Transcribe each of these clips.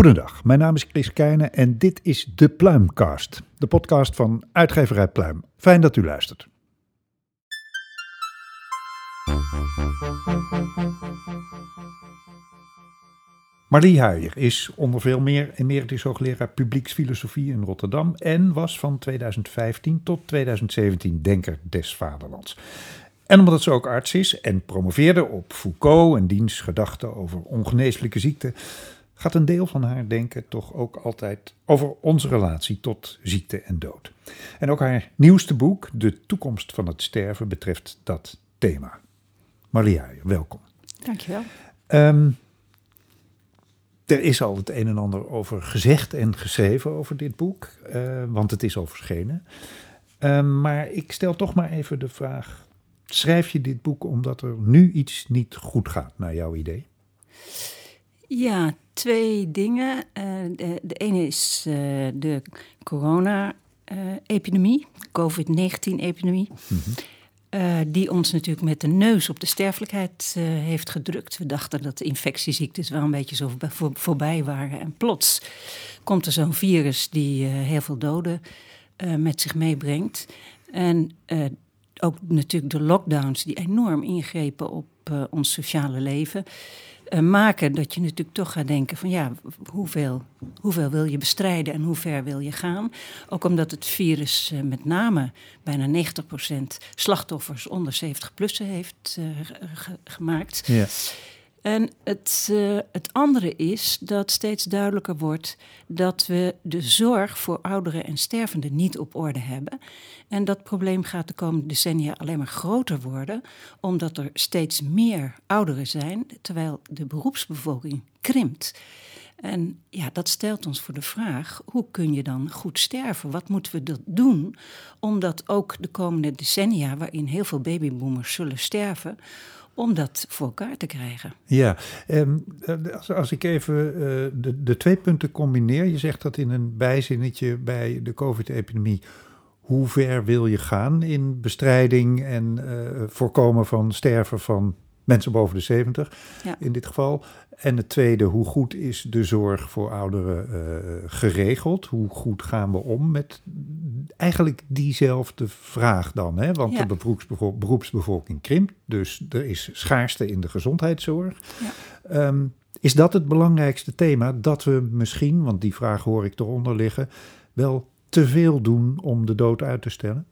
Goedendag, mijn naam is Chris Keijnen en dit is de Pluimcast, de podcast van uitgeverij Pluim. Fijn dat u luistert. Marlie Huijer is onder veel meer emeritus hoogleraar publieksfilosofie in Rotterdam en was van 2015 tot 2017 denker des vaderlands. En omdat ze ook arts is en promoveerde op Foucault en diens gedachten over ongeneeslijke ziekten, gaat een deel van haar denken toch ook altijd over onze relatie tot ziekte en dood. En ook haar nieuwste boek, De toekomst van het sterven, betreft dat thema. Maria, welkom. Dankjewel. Um, er is al het een en ander over gezegd en geschreven over dit boek, uh, want het is al verschenen. Uh, maar ik stel toch maar even de vraag: schrijf je dit boek omdat er nu iets niet goed gaat, naar jouw idee? Ja, twee dingen. Uh, de, de, ene is uh, de corona-epidemie, COVID-19-epidemie. Mm -hmm. uh, die ons natuurlijk met de neus op de sterfelijkheid heeft gedrukt. We dachten dat de infectieziektes wel een beetje zo voor, voorbij waren. En plots komt er zo'n virus die heel veel doden met zich meebrengt. En ook natuurlijk de lockdowns die enorm ingrepen op ons sociale leven uh, maken dat je natuurlijk toch gaat denken van ja, hoeveel, hoeveel wil je bestrijden en hoe ver wil je gaan? Ook omdat het virus uh, met name bijna 90% slachtoffers onder 70 plus heeft uh, gemaakt. En het, uh, het andere is dat steeds duidelijker wordt dat we de zorg voor ouderen en stervenden niet op orde hebben. En dat probleem gaat de komende decennia alleen maar groter worden, omdat er steeds meer ouderen zijn, terwijl de beroepsbevolking krimpt. En ja, dat stelt ons voor de vraag: hoe kun je dan goed sterven? Wat moeten we dat doen? Omdat ook de komende decennia, waarin heel veel babyboomers zullen sterven, om dat voor elkaar te krijgen. Ja, um, als, als, ik even uh, de, de twee punten combineer. Je zegt dat in een bijzinnetje bij de COVID-epidemie. Hoe ver wil je gaan in bestrijding en uh, voorkomen van sterven van mensen boven de 70 ja. in dit geval? En het tweede, hoe goed is de zorg voor ouderen uh, geregeld? Hoe goed gaan we om met eigenlijk diezelfde vraag dan? Hè? Want ja. de beroepsbevo beroepsbevolking krimpt, dus er is schaarste in de gezondheidszorg. Ja. Um, is dat het belangrijkste thema? Dat we misschien, want die vraag hoor ik eronder liggen, wel te veel doen om de dood uit te stellen?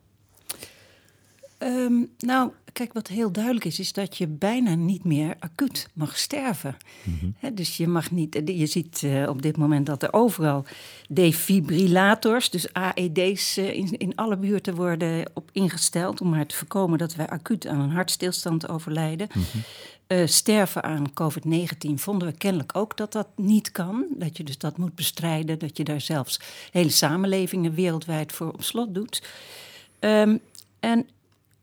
Um, nou, kijk, wat heel duidelijk is, is dat je bijna niet meer acuut mag sterven. Mm -hmm. He, dus je mag niet, je ziet uh, op dit moment dat er overal defibrillators, dus AED's, uh, in, in alle buurten worden op ingesteld om maar te voorkomen dat wij acuut aan een hartstilstand overlijden. Mm -hmm. uh, sterven aan COVID-19 vonden we kennelijk ook dat dat niet kan. Dat je dus dat moet bestrijden, dat je daar zelfs hele samenlevingen wereldwijd voor op slot doet. Um, en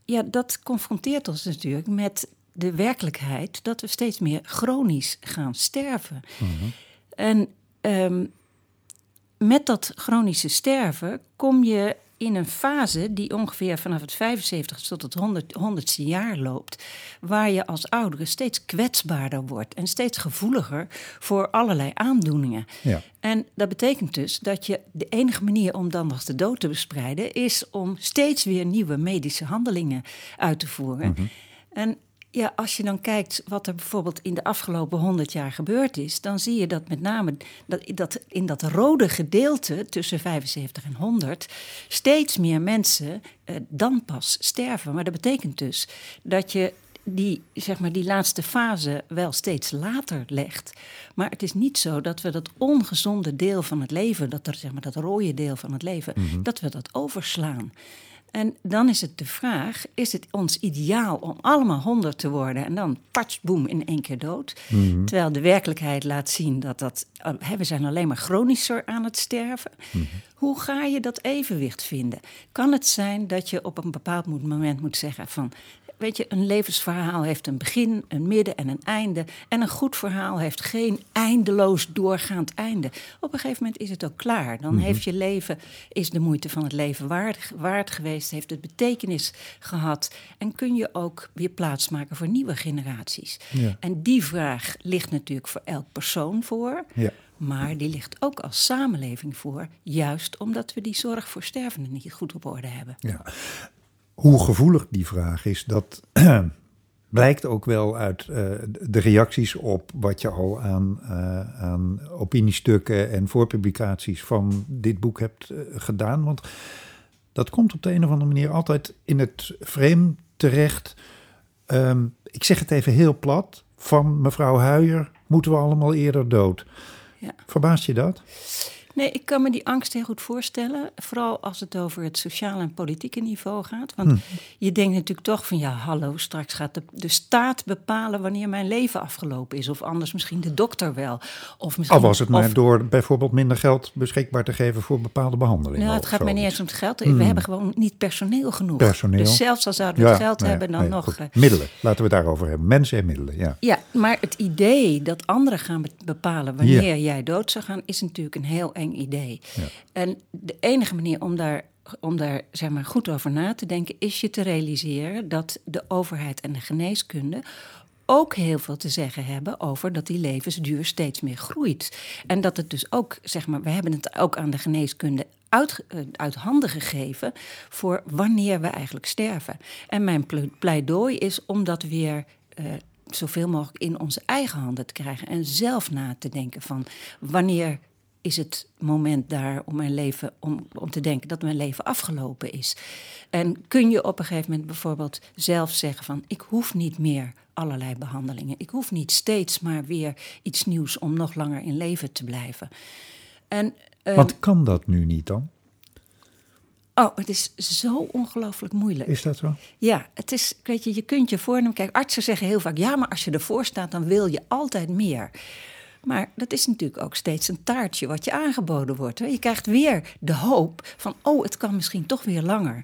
ja, dat confronteert ons natuurlijk met de werkelijkheid dat we steeds meer chronisch gaan sterven. Mm -hmm. En um, met dat chronische sterven kom je in een fase die ongeveer vanaf het 75 tot het 100, 100ste jaar loopt, waar je als oudere steeds kwetsbaarder wordt en steeds gevoeliger voor allerlei aandoeningen. Ja. En dat betekent dus dat je de enige manier om dan nog de dood te bestrijden is om steeds weer nieuwe medische handelingen uit te voeren. Mm -hmm. En ja, als je dan kijkt wat er bijvoorbeeld in de afgelopen honderd jaar gebeurd is, dan zie je dat met name dat, dat in dat rode gedeelte tussen 75 en 100 steeds meer mensen eh, dan pas sterven. Maar dat betekent dus dat je die, zeg maar, die laatste fase wel steeds later legt. Maar het is niet zo dat we dat ongezonde deel van het leven, dat, er, zeg maar, dat rode deel van het leven, mm -hmm. dat we dat overslaan. En dan is het de vraag: is het ons ideaal om allemaal honderd te worden en dan patsch, boem, in één keer dood? Mm -hmm. Terwijl de werkelijkheid laat zien dat dat. we zijn alleen maar chronischer aan het sterven. Mm -hmm. Hoe ga je dat evenwicht vinden? Kan het zijn dat je op een bepaald moment moet zeggen: van weet je, een levensverhaal heeft een begin, een midden en een einde. En een goed verhaal heeft geen eindeloos doorgaand einde. Op een gegeven moment is het ook klaar. Dan mm -hmm. heeft je leven, is de moeite van het leven waard, waard geweest, heeft het betekenis gehad. En kun je ook weer plaatsmaken voor nieuwe generaties. Ja. En die vraag ligt natuurlijk voor elk persoon voor. Ja. Maar die ligt ook als samenleving voor, juist omdat we die zorg voor stervenden niet goed op orde hebben. Ja. Hoe gevoelig die vraag is, dat blijkt ook wel uit uh, de reacties op wat je al aan, uh, aan opiniestukken en voorpublicaties van dit boek hebt uh, gedaan. Want dat komt op de een of andere manier altijd in het frame terecht. Um, ik zeg het even heel plat. Van mevrouw Huijer moeten we allemaal eerder dood. Ja. Verbaast je dat? Nee, ik kan me die angst heel goed voorstellen. Vooral als het over het sociale en politieke niveau gaat. Want Hm. je denkt natuurlijk toch van ja, hallo, straks gaat de, de staat bepalen wanneer mijn leven afgelopen is. Of anders misschien de dokter wel. Of misschien, Al was het maar of- door bijvoorbeeld minder geld beschikbaar te geven voor bepaalde behandelingen. Nou, het gaat mij niet eens om het geld. Hmm. We hebben gewoon niet personeel genoeg. Personeel. Dus zelfs al zouden we het geld nee, hebben, dan nee, nog. goed. eh, Middelen, laten we het daarover hebben. Mensen en middelen, ja. Ja, maar het idee dat anderen gaan be- bepalen wanneer jij dood zou gaan, is natuurlijk een heel eng idee. Ja. En de enige manier om daar, om daar zeg maar, goed over na te denken, is je te realiseren dat de overheid en de geneeskunde ook heel veel te zeggen hebben over dat die levensduur steeds meer groeit. En dat het dus ook, zeg maar, we hebben het ook aan de geneeskunde uit, eh, uit handen gegeven voor wanneer we eigenlijk sterven. En mijn ple- pleidooi is om dat weer eh, zoveel mogelijk in onze eigen handen te krijgen en zelf na te denken van wanneer is het moment daar om mijn leven om, om te denken dat mijn leven afgelopen is. En kun je op een gegeven moment bijvoorbeeld zelf zeggen van ik hoef niet meer allerlei behandelingen. Ik hoef niet steeds maar weer iets nieuws om nog langer in leven te blijven. En eh, Want kan dat nu niet dan? oh, het is zo ongelooflijk moeilijk. Is dat zo? Ja, het is, weet je, je kunt je voornemen. Kijk, artsen zeggen heel vaak: ja, maar als je ervoor staat, dan wil je altijd meer. Maar dat is natuurlijk ook steeds een taartje wat je aangeboden wordt. hè. Je krijgt weer de hoop van: oh, het kan misschien toch weer langer.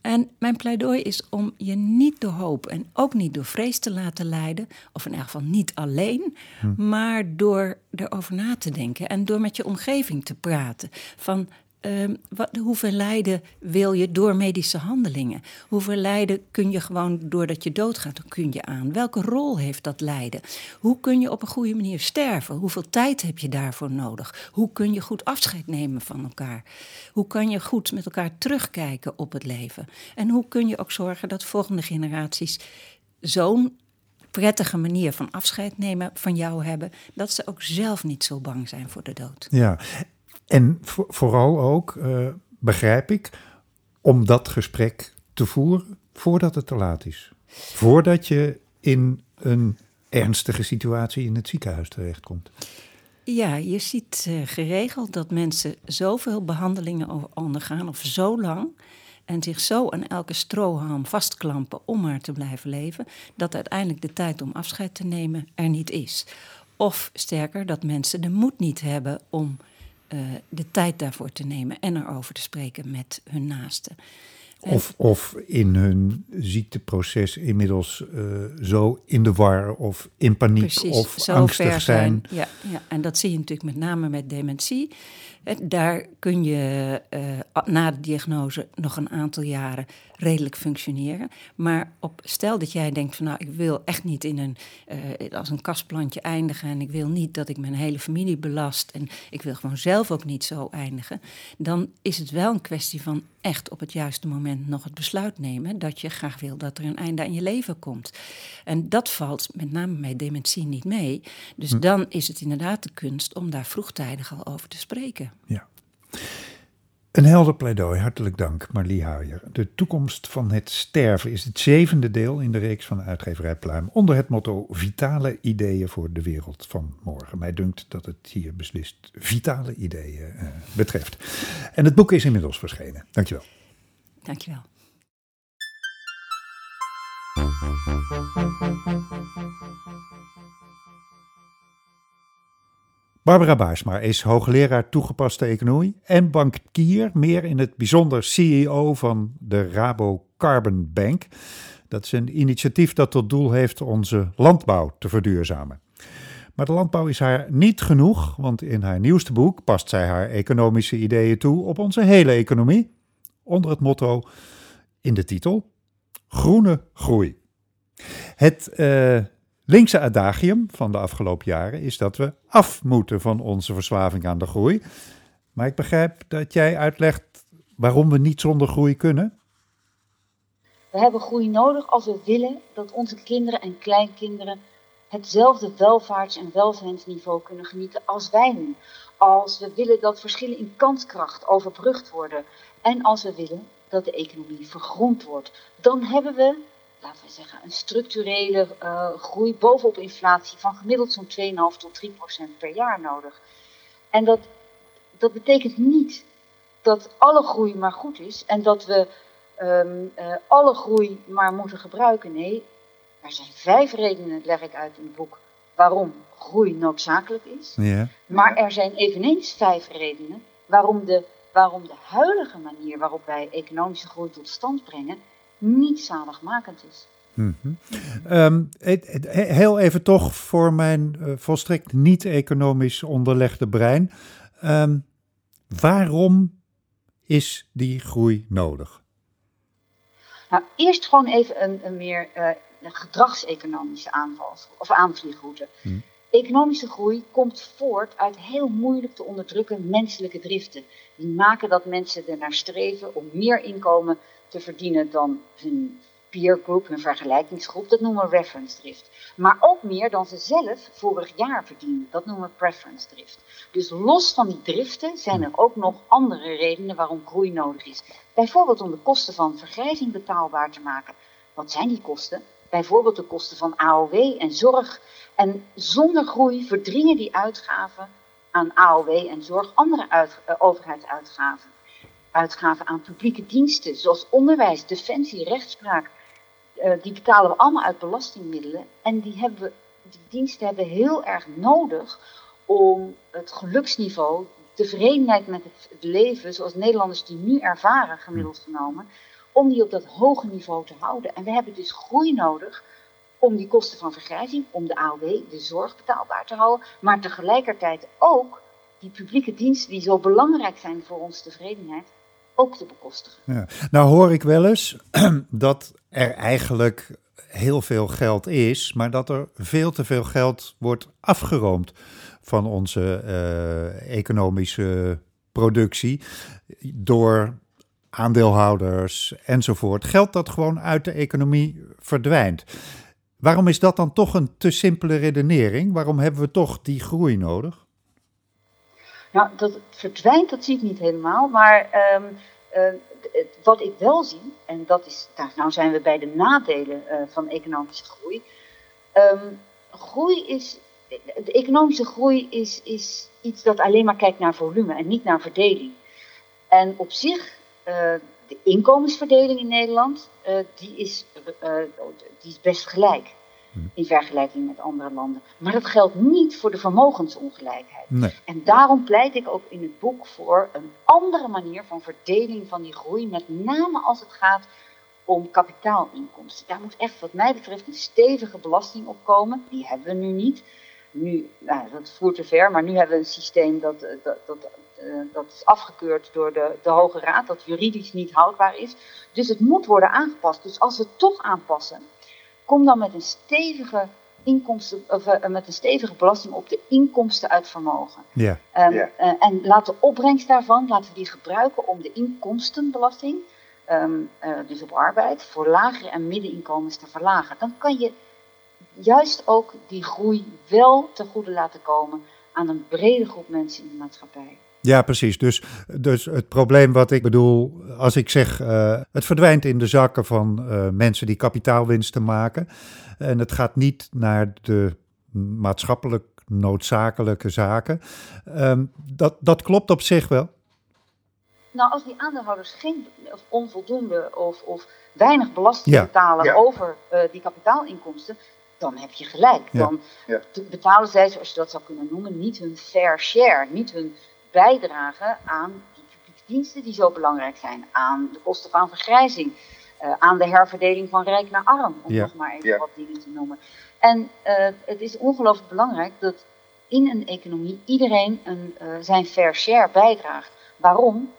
En mijn pleidooi is om je niet door hoop en ook niet door vrees te laten leiden, of in elk geval niet alleen, maar door erover na te denken en door met je omgeving te praten. Van ehm, wat, hoeveel lijden wil je door medische handelingen? Hoeveel lijden kun je gewoon doordat je doodgaat, dan kun je aan? Welke rol heeft dat lijden? Hoe kun je op een goede manier sterven? Hoeveel tijd heb je daarvoor nodig? Hoe kun je goed afscheid nemen van elkaar? Hoe kan je goed met elkaar terugkijken op het leven? En hoe kun je ook zorgen dat volgende generaties zo'n prettige manier van afscheid nemen van jou hebben, dat ze ook zelf niet zo bang zijn voor de dood. Ja. En vo- vooral ook, eh, begrijp ik, om dat gesprek te voeren voordat het te laat is. Voordat je in een ernstige situatie in het ziekenhuis terechtkomt. Ja, je ziet eh, geregeld dat mensen zoveel behandelingen ondergaan, of zo lang, en zich zo aan elke strohalm vastklampen om maar te blijven leven, dat uiteindelijk de tijd om afscheid te nemen er niet is. Of sterker, dat mensen de moed niet hebben om eh, de tijd daarvoor te nemen en erover te spreken met hun naasten. En- Of, of in hun ziekteproces inmiddels eh, zo in de war of in paniek Precies, of angstig ver zijn. Ja, ja, en dat zie je natuurlijk met name met dementie. Daar kun je eh, na de diagnose nog een aantal jaren redelijk functioneren. Maar op, stel dat jij denkt van nou, ik wil echt niet in een, eh, als een kastplantje eindigen... en ik wil niet dat ik mijn hele familie belast... en ik wil gewoon zelf ook niet zo eindigen... dan is het wel een kwestie van echt op het juiste moment nog het besluit nemen... dat je graag wil dat er een einde aan je leven komt. En dat valt met name bij dementie niet mee. Dus dan is het inderdaad de kunst om daar vroegtijdig al over te spreken. Ja. Een helder pleidooi, hartelijk dank Marlie Huijer. De toekomst van het sterven is het zevende deel in de reeks van uitgeverij Pluim... onder het motto Vitale ideeën voor de wereld van morgen. Mij dunkt dat het hier beslist vitale ideeën eh, betreft. En het boek is inmiddels verschenen. Dankjewel. Dankjewel. Barbara Baarsma is hoogleraar toegepaste economie en bankier, meer in het bijzonder CEO van de Rabo Carbon Bank. Dat is een initiatief dat tot doel heeft onze landbouw te verduurzamen. Maar de landbouw is haar niet genoeg, want in haar nieuwste boek past zij haar economische ideeën toe op onze hele economie. Onder het motto in de titel: Groene groei. Het eh, linkse adagium van de afgelopen jaren is dat we af moeten van onze verslaving aan de groei. Maar ik begrijp dat jij uitlegt waarom we niet zonder groei kunnen. We hebben groei nodig als we willen dat onze kinderen en kleinkinderen hetzelfde welvaarts- en welzijnsniveau kunnen genieten als wij nu. Als we willen dat verschillen in kanskracht overbrugd worden en als we willen dat de economie vergrond wordt, dan hebben we, laten we zeggen, een structurele uh, groei bovenop inflatie van gemiddeld zo'n 2,5 tot 3 procent per jaar nodig. En dat, dat betekent niet dat alle groei maar goed is en dat we um, uh, alle groei maar moeten gebruiken. Nee, er zijn vijf redenen, leg ik uit in het boek, waarom groei noodzakelijk is. Ja. Maar er zijn eveneens vijf redenen waarom de, waarom de huidige manier waarop wij economische groei tot stand brengen niet zaligmakend is. Mm -hmm. um, heel even toch voor mijn uh, volstrekt niet economisch onderlegde brein. Um, waarom is die groei nodig? Nou, eerst gewoon even een, een meer uh, gedragseconomische aanval of aanvliegroute. Hmm. Economische groei komt voort uit heel moeilijk te onderdrukken menselijke driften. Die maken dat mensen er naar streven om meer inkomen te verdienen dan hun peer group, hun vergelijkingsgroep. Dat noemen we reference drift. Maar ook meer dan ze zelf vorig jaar verdienen. Dat noemen we preference drift. Dus los van die driften zijn er ook nog andere redenen waarom groei nodig is. Bijvoorbeeld om de kosten van vergrijzing betaalbaar te maken. Wat zijn die kosten? bijvoorbeeld de kosten van AOW en zorg. En zonder groei verdringen die uitgaven aan AOW en zorg andere uh, overheidsuitgaven. Uitgaven aan publieke diensten, zoals onderwijs, defensie, rechtspraak. Uh, die betalen we allemaal uit belastingmiddelen. En die, hebben we, die diensten hebben heel erg nodig om het geluksniveau, tevredenheid met het, het leven, zoals Nederlanders die nu ervaren, gemiddeld genomen, om die op dat hoge niveau te houden. En we hebben dus groei nodig om die kosten van vergrijzing, om de AOW, de zorg betaalbaar te houden, maar tegelijkertijd ook die publieke diensten die zo belangrijk zijn voor onze tevredenheid, ook te bekostigen. Ja. Nou hoor ik wel eens dat er eigenlijk heel veel geld is, maar dat er veel te veel geld wordt afgeroomd van onze uh, economische productie door aandeelhouders enzovoort. Geld dat gewoon uit de economie verdwijnt. Waarom is dat dan toch een te simpele redenering? Waarom hebben we toch die groei nodig? Nou, dat verdwijnt, dat zie ik niet helemaal. Maar um, uh, wat ik wel zie, en dat is, nou, zijn we bij de nadelen uh, van economische groei. Um, groei is, de economische groei is, is iets dat alleen maar kijkt naar volume en niet naar verdeling. En op zich eh, de inkomensverdeling in Nederland, die, is, die is best gelijk. In vergelijking met andere landen. Maar dat geldt niet voor de vermogensongelijkheid. Nee. En daarom pleit ik ook in het boek voor een andere manier van verdeling van die groei, met name als het gaat om kapitaalinkomsten. Daar moet echt, wat mij betreft, een stevige belasting op komen. Die hebben we nu niet. Nu, nou, dat voert te ver, maar nu hebben we een systeem dat, dat, dat uh, dat is afgekeurd door de, de Hoge Raad, dat juridisch niet houdbaar is. Dus het moet worden aangepast. Dus als we het toch aanpassen, kom dan met een stevige inkomsten, of, uh, met een stevige belasting op de inkomsten uit vermogen. Ja. Um, yeah. uh, en laat de opbrengst daarvan, laten we die gebruiken om de inkomstenbelasting, um, dus op arbeid, voor lagere en middeninkomens te verlagen. Dan kan je juist ook die groei wel ten goede laten komen aan een brede groep mensen in de maatschappij. Ja, precies. Dus, dus het probleem wat ik bedoel, als ik zeg, uh, het verdwijnt in de zakken van uh, mensen die kapitaalwinsten maken. En het gaat niet naar de maatschappelijk noodzakelijke zaken. Um, dat, dat klopt op zich wel. Nou, als die aandeelhouders geen of onvoldoende of, of weinig belasting ja. betalen ja. over uh, die kapitaalinkomsten, dan heb je gelijk. Dan betalen zij, zoals je dat zou kunnen noemen, niet hun fair share, niet hun bijdragen aan die publieke diensten die zo belangrijk zijn, aan de kosten van vergrijzing, uh, aan de herverdeling van rijk naar arm, om ja. nog maar even ja. wat dingen te noemen. En uh, het is ongelooflijk belangrijk dat in een economie iedereen een, uh, zijn fair share bijdraagt. Waarom?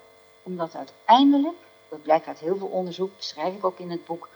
Omdat uiteindelijk, dat blijkt uit heel veel onderzoek, beschrijf ik ook in het boek,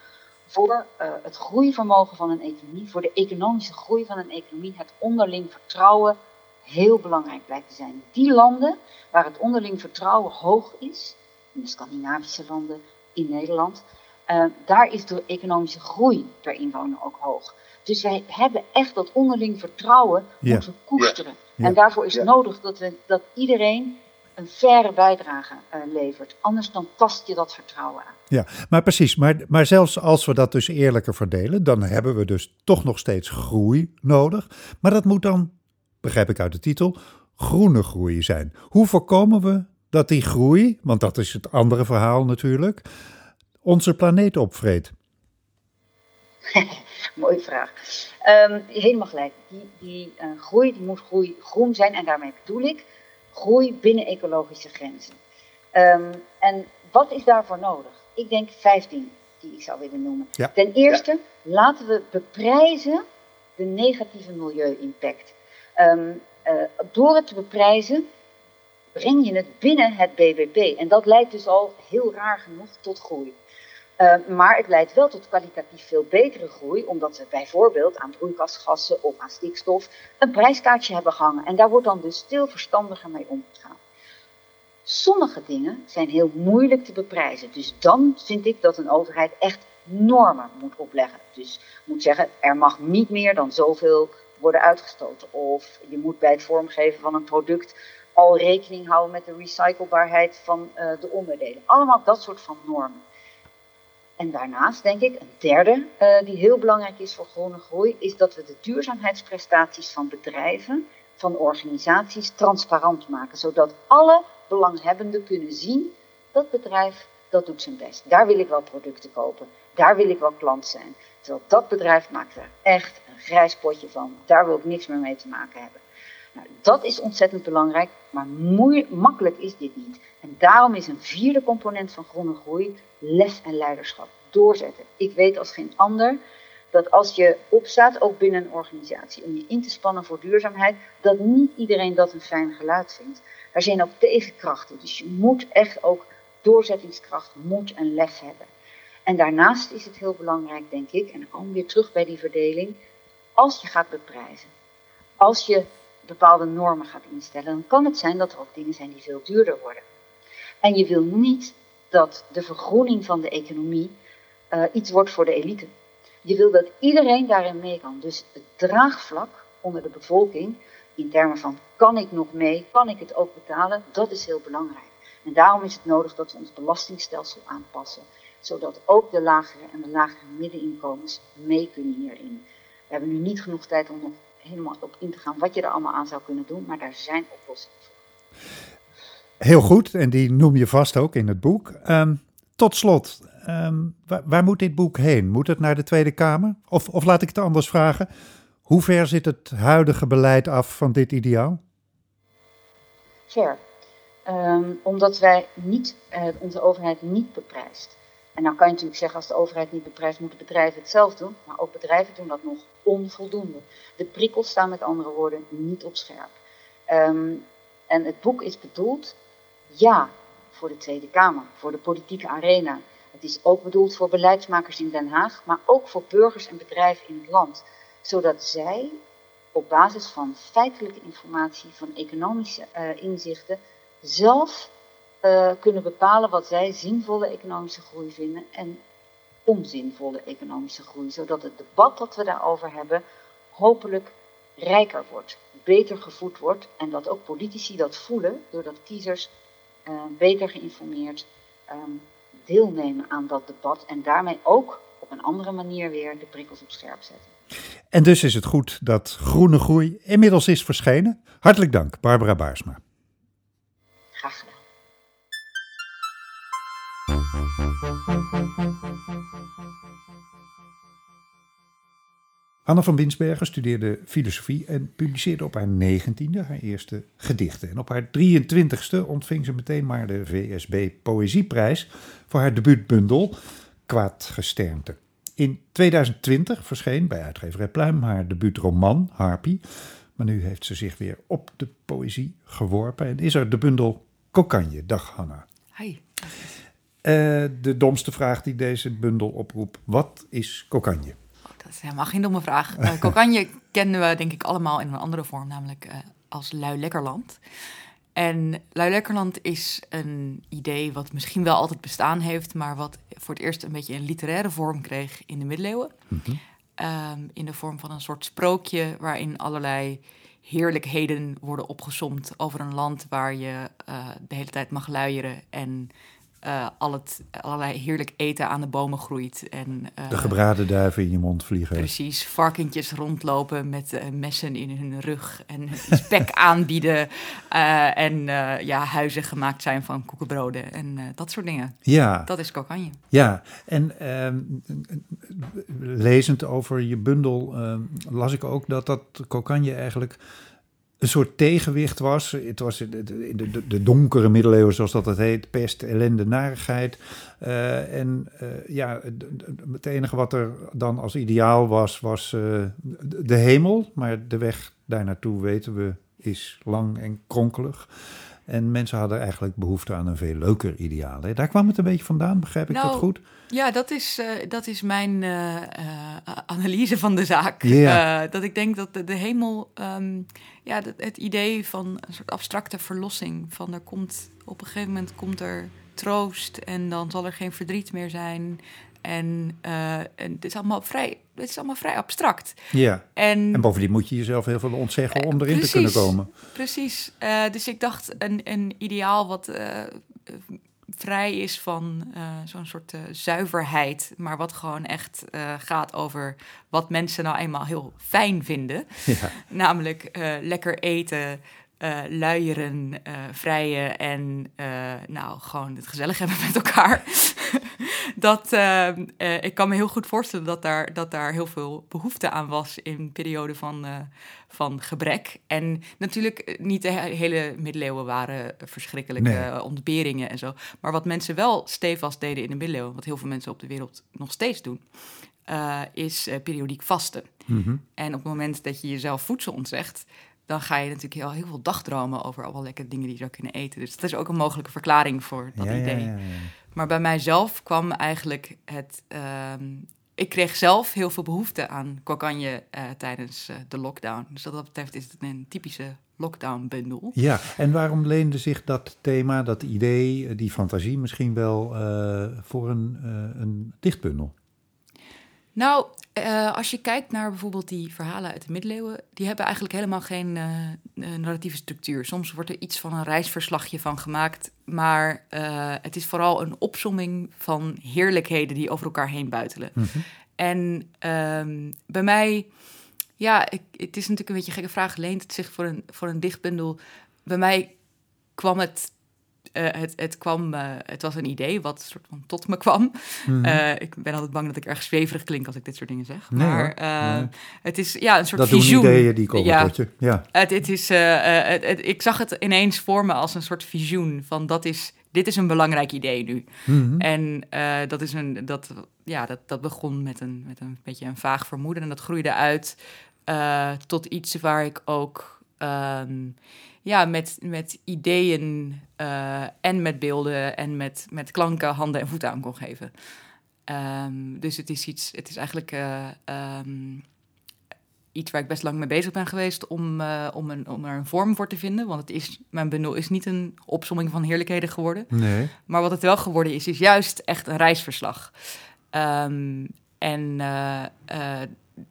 voor uh, het groeivermogen van een economie, voor de economische groei van een economie, het onderling vertrouwen heel belangrijk blijkt te zijn. Die landen waar het onderling vertrouwen hoog is, in de Scandinavische landen, in Nederland, uh, daar is de economische groei per inwoner ook hoog. Dus wij hebben echt dat onderling vertrouwen ja. moeten koesteren. Ja. En daarvoor is het nodig dat, we, dat iedereen een faire bijdrage uh, levert. Anders dan tast je dat vertrouwen aan. Ja, maar precies. Maar, maar zelfs als we dat dus eerlijker verdelen, dan hebben we dus toch nog steeds groei nodig. Maar dat moet dan, begrijp ik uit de titel, groene groei zijn. Hoe voorkomen we dat die groei, want dat is het andere verhaal natuurlijk, onze planeet opvreet? Mooie vraag. Um, helemaal gelijk. Die, die uh, groei die moet groei groen zijn en daarmee bedoel ik groei binnen ecologische grenzen. Um, en wat is daarvoor nodig? Ik denk vijf dingen die ik zou willen noemen. Ja. Ten eerste, ja. laten we beprijzen de negatieve milieu-impact. Um, uh, door het te beprijzen breng je het binnen het BBP. En dat leidt dus al heel raar genoeg tot groei. Uh, maar het leidt wel tot kwalitatief veel betere groei, omdat we bijvoorbeeld aan broeikasgassen of aan stikstof een prijskaartje hebben gehangen. En daar wordt dan dus veel verstandiger mee omgegaan. Sommige dingen zijn heel moeilijk te beprijzen. Dus dan vind ik dat een overheid echt normen moet opleggen. Dus moet zeggen, er mag niet meer dan zoveel worden uitgestoten. Of je moet bij het vormgeven van een product al rekening houden met de recyclebaarheid van uh, de onderdelen. Allemaal dat soort van normen. En daarnaast denk ik, een derde uh, die heel belangrijk is voor groene groei, is dat we de duurzaamheidsprestaties van bedrijven, van organisaties transparant maken. Zodat alle belanghebbenden kunnen zien, dat bedrijf dat doet zijn best. Daar wil ik wel producten kopen. Daar wil ik wel klant zijn. Terwijl dat bedrijf maakt er echt een grijs potje van. Daar wil ik niks meer mee te maken hebben. Nou, dat is ontzettend belangrijk, maar makkelijk is dit niet. En daarom is een vierde component van groene groei lef en leiderschap. Doorzetten. Ik weet als geen ander dat als je opstaat, ook binnen een organisatie, om je in te spannen voor duurzaamheid, dat niet iedereen dat een fijn geluid vindt. Er zijn ook tegenkrachten, dus je moet echt ook doorzettingskracht, moed en lef hebben. En daarnaast is het heel belangrijk, denk ik, en dan komen we weer terug bij die verdeling, als je gaat beprijzen, als je bepaalde normen gaat instellen, dan kan het zijn dat er ook dingen zijn die veel duurder worden. En je wil niet dat de vergroening van de economie uh, iets wordt voor de elite. Je wil dat iedereen daarin mee kan. Dus het draagvlak onder de bevolking, in termen van kan ik nog mee, kan ik het ook betalen, dat is heel belangrijk. En daarom is het nodig dat we ons belastingstelsel aanpassen, zodat ook de lagere en de lagere middeninkomens mee kunnen hierin. We hebben nu niet genoeg tijd om nog helemaal op in te gaan wat je er allemaal aan zou kunnen doen, maar daar zijn oplossingen voor. Heel goed, en die noem je vast ook in het boek. Um, tot slot, um, waar, waar, moet dit boek heen? Moet het naar de Tweede Kamer? Of, of laat ik het anders vragen, hoe ver zit het huidige beleid af van dit ideaal? Ver. Um, omdat wij niet, uh, onze overheid niet beprijst. En dan kan je natuurlijk zeggen, als de overheid niet beprijst, moeten bedrijven het zelf doen. Maar ook bedrijven doen dat nog onvoldoende. De prikkels staan met andere woorden niet op scherp. Um, en het boek is bedoeld, ja, voor de Tweede Kamer, voor de politieke arena. Het is ook bedoeld voor beleidsmakers in Den Haag, maar ook voor burgers en bedrijven in het land. Zodat zij op basis van feitelijke informatie, van economische uh, inzichten, zelf uh, kunnen bepalen wat zij zinvolle economische groei vinden en onzinvolle economische groei. Zodat het debat dat we daarover hebben hopelijk rijker wordt, beter gevoed wordt en dat ook politici dat voelen doordat kiezers uh, beter geïnformeerd um, deelnemen aan dat debat en daarmee ook op een andere manier weer de prikkels op scherp zetten. En dus is het goed dat Groene Groei inmiddels is verschenen. Hartelijk dank, Barbara Baarsma. Anne van Winsbergen studeerde filosofie en publiceerde op haar negentiende haar eerste gedichten. En op haar 23ste ontving ze meteen maar de VSB Poëzieprijs voor haar debuutbundel Kwaadgesternte. In 2020 verscheen bij uitgeverij Pluim haar debuutroman Harpy. Maar nu heeft ze zich weer op de poëzie geworpen en is er de bundel Kokanje. Dag Hanna. Hi. Eh, de domste vraag die deze bundel oproept. Wat is kokanje? Oh, dat is helemaal geen domme vraag. Uh, kokanje kennen we denk ik allemaal in een andere vorm, namelijk uh, als Lui Lekkerland. En Lui Lekkerland is een idee wat misschien wel altijd bestaan heeft, maar wat voor het eerst een beetje een literaire vorm kreeg in de middeleeuwen. Mm -hmm. um, in de vorm van een soort sprookje waarin allerlei heerlijkheden worden opgesomd over een land waar je de hele tijd mag luieren en uh, al het, allerlei heerlijk eten aan de bomen groeit. En, uh, de gebraden duiven in je mond vliegen. Precies, varkentjes rondlopen met uh, messen in hun rug en spek aanbieden. en ja, huizen gemaakt zijn van koekenbroden en dat soort dingen. Ja. Dat is kokanje. Ja, en ehm, lezend over je bundel ehm, las ik ook dat dat kokanje eigenlijk een soort tegenwicht was. Het was de, de, de, donkere middeleeuwen, zoals dat het heet, pest, ellende, narigheid. Uh, en uh, ja, het enige wat er dan als ideaal was, was uh, de hemel. Maar de weg daar naartoe, weten we, is lang en kronkelig. En mensen hadden eigenlijk behoefte aan een veel leuker ideaal. Hè? Daar kwam het een beetje vandaan, begrijp ik nou, dat goed? Ja, dat is, uh, dat is mijn uh, uh, analyse van de zaak. Yeah. dat ik denk dat de, de hemel, um, ja, het, het idee van een soort abstracte verlossing. Van er komt, op een gegeven moment komt er troost en dan zal er geen verdriet meer zijn. En, en het, is allemaal vrij, het is allemaal vrij abstract. Ja. En, en bovendien moet je jezelf heel veel ontzeggen om erin precies, te kunnen komen. Precies. Uh, dus ik dacht een, een ideaal wat uh, vrij is van uh, zo'n soort zuiverheid, maar wat gewoon echt gaat over wat mensen nou eenmaal heel fijn vinden. Ja. Namelijk lekker eten, uh, luieren, uh, vrijen en uh, nou, gewoon het gezellig hebben met elkaar. dat, ik kan me heel goed voorstellen dat daar, dat daar heel veel behoefte aan was in een periode van, van gebrek. En natuurlijk niet de hele middeleeuwen waren verschrikkelijke Nee. ontberingen en zo. Maar wat mensen wel stevast deden in de middeleeuwen, wat heel veel mensen op de wereld nog steeds doen, is periodiek vasten. Mhm. En op het moment dat je jezelf voedsel ontzegt, dan ga je natuurlijk heel, heel veel dagdromen over allemaal lekkere dingen die je zou kunnen eten. Dus dat is ook een mogelijke verklaring voor dat ja, idee. ja, ja. Maar bij mijzelf kwam eigenlijk het. ehm, ik kreeg zelf heel veel behoefte aan kokanje eh, tijdens eh, de lockdown. Dus wat dat betreft is het een typische lockdown-bundel. Ja, en waarom leende zich dat thema, dat idee, eh, die fantasie misschien wel voor een, een dichtbundel? Nou, eh, als je kijkt naar bijvoorbeeld die verhalen uit de middeleeuwen, die hebben eigenlijk helemaal geen eh, narratieve structuur. Soms wordt er iets van een reisverslagje van gemaakt, maar het is vooral een opsomming van heerlijkheden die over elkaar heen buitelen. Mhm. En ehm, bij mij, ja, ik, het is natuurlijk een beetje een gekke vraag, leent het zich voor een, voor een dichtbundel? Bij mij kwam het, eh, het, het kwam, eh, het was een idee wat soort van tot me kwam. Mhm. Eh, ik ben altijd bang dat ik erg zweverig klink als ik dit soort dingen zeg. Nee, maar Nee. het is ja, een soort dat visioen. ideeën die komen Ja. tot je. Ja. Het, het is, het, het- ik zag het ineens voor me als een soort visioen van dat is, dit is een belangrijk idee nu. Mhm. En dat, is een, dat, ja, dat, dat begon met een, met een beetje een vaag vermoeden en dat groeide uit tot iets waar ik ook ehm, ja, met, met ideeën eh, en met beelden en met, met klanken handen en voeten aan kon geven. Ehm, dus het is iets, het is eigenlijk eh, ehm, iets waar ik best lang mee bezig ben geweest om, eh, om, een, om er een vorm voor te vinden. Want het is, mijn bundel is niet een opsomming van heerlijkheden geworden. Nee. Maar wat het wel geworden is, is juist echt een reisverslag. Ehm, en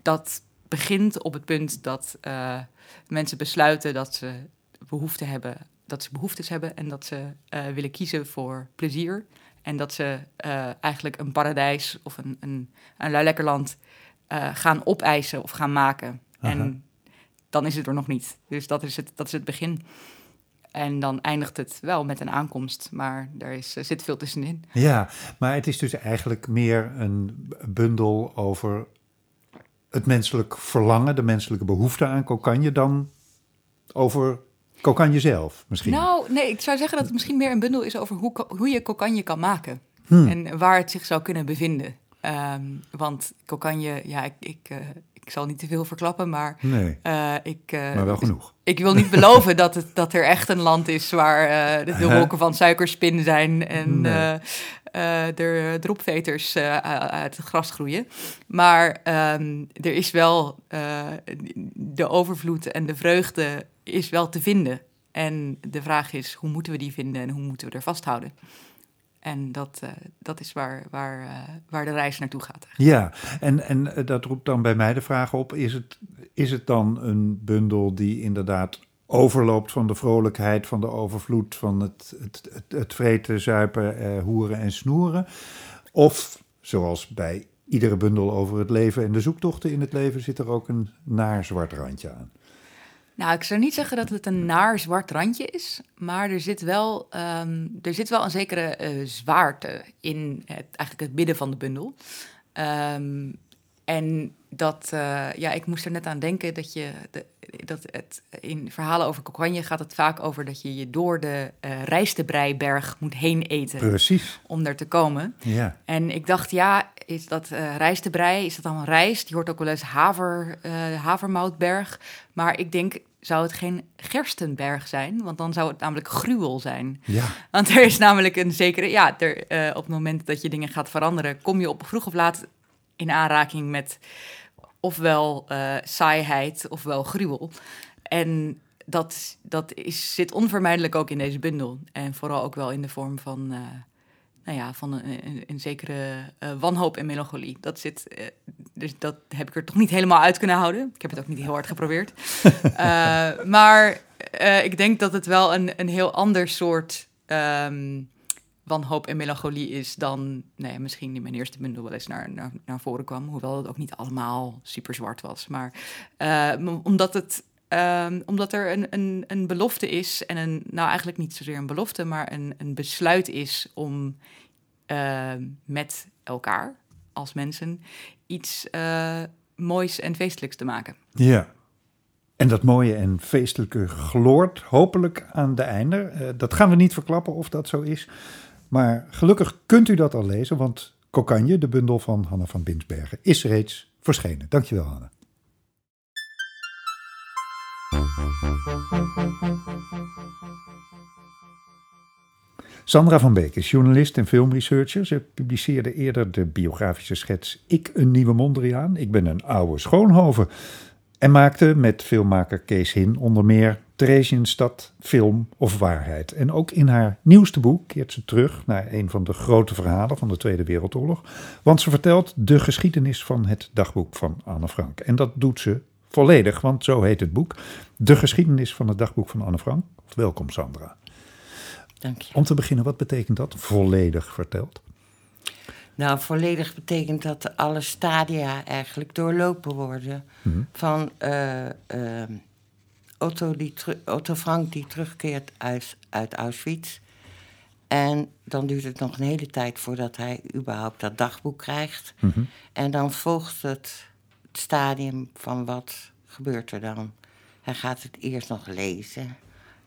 dat begint op het punt dat mensen besluiten dat ze behoefte hebben, dat ze behoeftes hebben en dat ze eh, willen kiezen voor plezier. En dat ze eh, eigenlijk een paradijs of een, een, een luilekkerland eh gaan opeisen of gaan maken. Aha. En dan is het er nog niet. Dus dat is het, dat is het begin. En dan eindigt het wel met een aankomst, maar er is, er zit veel tussenin. Ja, maar het is dus eigenlijk meer een bundel over het menselijk verlangen, de menselijke behoefte aan kokanje, dan over kokanje zelf misschien. Nou, nee, ik zou zeggen dat het misschien meer een bundel is over hoe, hoe je kokanje kan maken. Hmm. En waar het zich zou kunnen bevinden. Ehm, want kokanje, ja, ik, ik, eh, ik zal niet te veel verklappen, maar Nee, eh, ik, eh, maar wel genoeg. ik wil niet beloven dat, het, dat er echt een land is waar de, de wolken van suikerspin zijn. En Nee. uh, er dropveters uit het gras groeien. Maar um, er is wel de overvloed en de vreugde is wel te vinden. En de vraag is, hoe moeten we die vinden en hoe moeten we er vasthouden? En dat, uh, dat is waar, waar, uh, waar de reis naartoe gaat. Ja, en, en dat roept dan bij mij de vraag op: is het, is het dan een bundel die inderdaad overloopt van de vrolijkheid, van de overvloed, van het, het, het, het vreten, zuipen, eh, hoeren en snoeren? Of zoals bij iedere bundel over het leven en de zoektochten in het leven zit er ook een naar zwart randje aan. Nou, ik zou niet zeggen dat het een naar zwart randje is, maar er zit wel, um, er zit wel een zekere uh, zwaarte in het, eigenlijk het midden van de bundel. Um, en dat, uh, ja, ik moest er net aan denken dat je, de, dat het, in verhalen over Cocagne gaat het vaak over dat je je door de uh, rijstebreiberg moet heen eten. Precies. Om er te komen. Ja. En ik dacht, ja, is dat uh, rijstebrei, is dat dan rijst? Die hoort ook wel eens haver, havermoutberg. Maar ik denk, zou het geen gerstenberg zijn? Want dan zou het namelijk gruwel zijn. Ja. Want er is namelijk een zekere, ja, er, op het moment dat je dingen gaat veranderen, kom je op vroeg of laat in aanraking met ofwel uh, saaiheid ofwel gruwel. En dat, dat is, zit onvermijdelijk ook in deze bundel. En vooral ook wel in de vorm van, uh, nou ja, van een, een, een zekere uh, wanhoop en melancholie. Dat zit, dus dat heb ik er toch niet helemaal uit kunnen houden. Ik heb het ook niet heel hard geprobeerd. maar ik denk dat het wel een, een heel ander soort um, wanhoop en melancholie is dan nee, misschien in mijn eerste bundel wel eens naar, naar, naar voren kwam. Hoewel het ook niet allemaal super zwart was. Maar uh, omdat, het, uh, omdat er een, een, een belofte is, en een, nou eigenlijk niet zozeer een belofte, maar een, een besluit is om uh, met elkaar als mensen iets moois en feestelijks te maken. Ja. En dat mooie en feestelijke gloort hopelijk aan de einde. dat gaan we niet verklappen of dat zo is. Maar gelukkig kunt u dat al lezen, want Kokanje, de bundel van Hanna van Binsbergen, is reeds verschenen. Dankjewel, Hanna. Sandra van Beek is journalist en filmresearcher. Ze publiceerde eerder de biografische schets Ik een nieuwe Mondriaan. Ik ben een oude Schoonhoven. En maakte met filmmaker Kees Hin onder meer Theresienstad, film of waarheid. En ook in haar nieuwste boek keert ze terug naar een van de grote verhalen van de Tweede Wereldoorlog. Want ze vertelt de geschiedenis van het dagboek van Anne Frank. En dat doet ze volledig, want zo heet het boek. De geschiedenis van het dagboek van Anne Frank. Welkom Sandra. Dank je. Om te beginnen, wat betekent dat volledig verteld? Nou, volledig betekent dat alle stadia eigenlijk doorlopen worden. Mm-hmm. Van uh, uh, Otto, die Otto Frank die terugkeert uit, uit Auschwitz. En dan duurt het nog een hele tijd voordat hij überhaupt dat dagboek krijgt. Mm-hmm. En dan volgt het, het stadium van wat gebeurt er dan. Hij gaat het eerst nog lezen.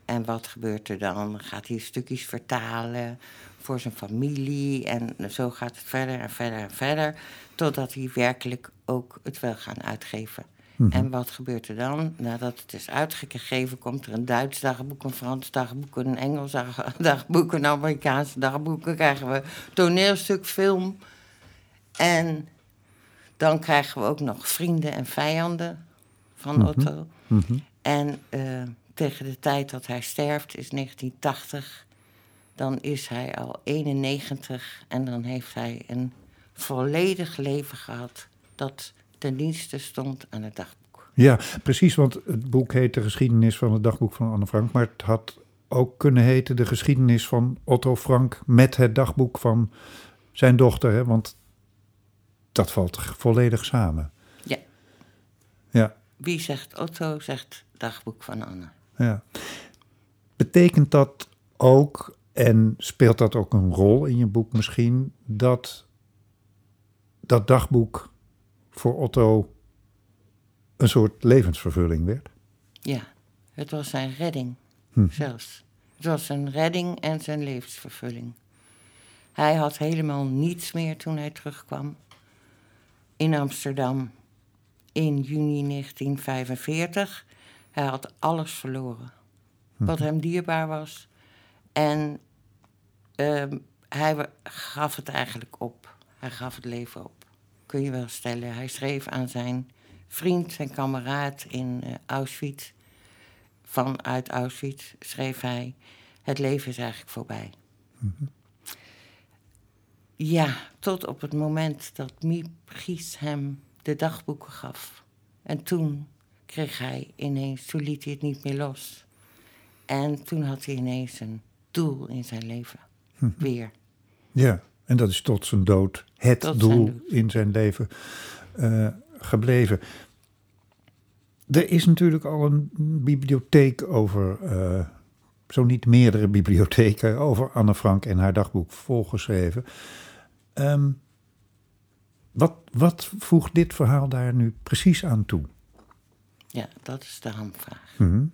En wat gebeurt er dan? Gaat hij stukjes vertalen voor zijn familie. En zo gaat het verder en verder en verder. Totdat hij werkelijk ook het wil gaan uitgeven. Mhm. En wat gebeurt er dan? Nadat het is uitgegeven, komt er een Duits dagboek, een Frans dagboek, een Engels dagboek, een Amerikaans dagboek. Dan krijgen we toneelstuk, film. En dan krijgen we ook nog vrienden en vijanden van Mhm. Otto. Mhm. En eh, tegen de tijd dat hij sterft, is 1980, dan is hij al 91 en dan heeft hij een volledig leven gehad dat ten dienste stond aan het dagboek. Ja, precies, want het boek heet De geschiedenis van het dagboek van Anne Frank, maar het had ook kunnen heten De geschiedenis van Otto Frank met het dagboek van zijn dochter, hè? want dat valt volledig samen. Ja. Ja. Wie zegt Otto, zegt dagboek van Anne. Ja. Betekent dat ook, en speelt dat ook een rol in je boek misschien, dat dat dagboek voor Otto een soort levensvervulling werd? Ja, het was zijn redding Hm. zelfs. Het was zijn redding en zijn levensvervulling. Hij had helemaal niets meer toen hij terugkwam in Amsterdam in juni 1945. Hij had alles verloren wat hem dierbaar was. En uh, hij gaf het eigenlijk op. Hij gaf het leven op. Kun je wel stellen. Hij schreef aan zijn vriend, zijn kameraad in uh, Auschwitz. Vanuit Auschwitz schreef hij: Het leven is eigenlijk voorbij. Mm Ja, tot op het moment dat Miep Gies hem de dagboeken gaf. En toen kreeg hij ineens, toen liet hij het niet meer los. En toen had hij ineens een doel in zijn leven. Hm. Weer. Ja, en dat is tot zijn dood het doel in zijn leven uh, gebleven. Er is natuurlijk al een bibliotheek over, uh, zo niet meerdere bibliotheken, over Anne Frank en haar dagboek volgeschreven. Um, wat, wat voegt dit verhaal daar nu precies aan toe? Ja, dat is de hamvraag. Mm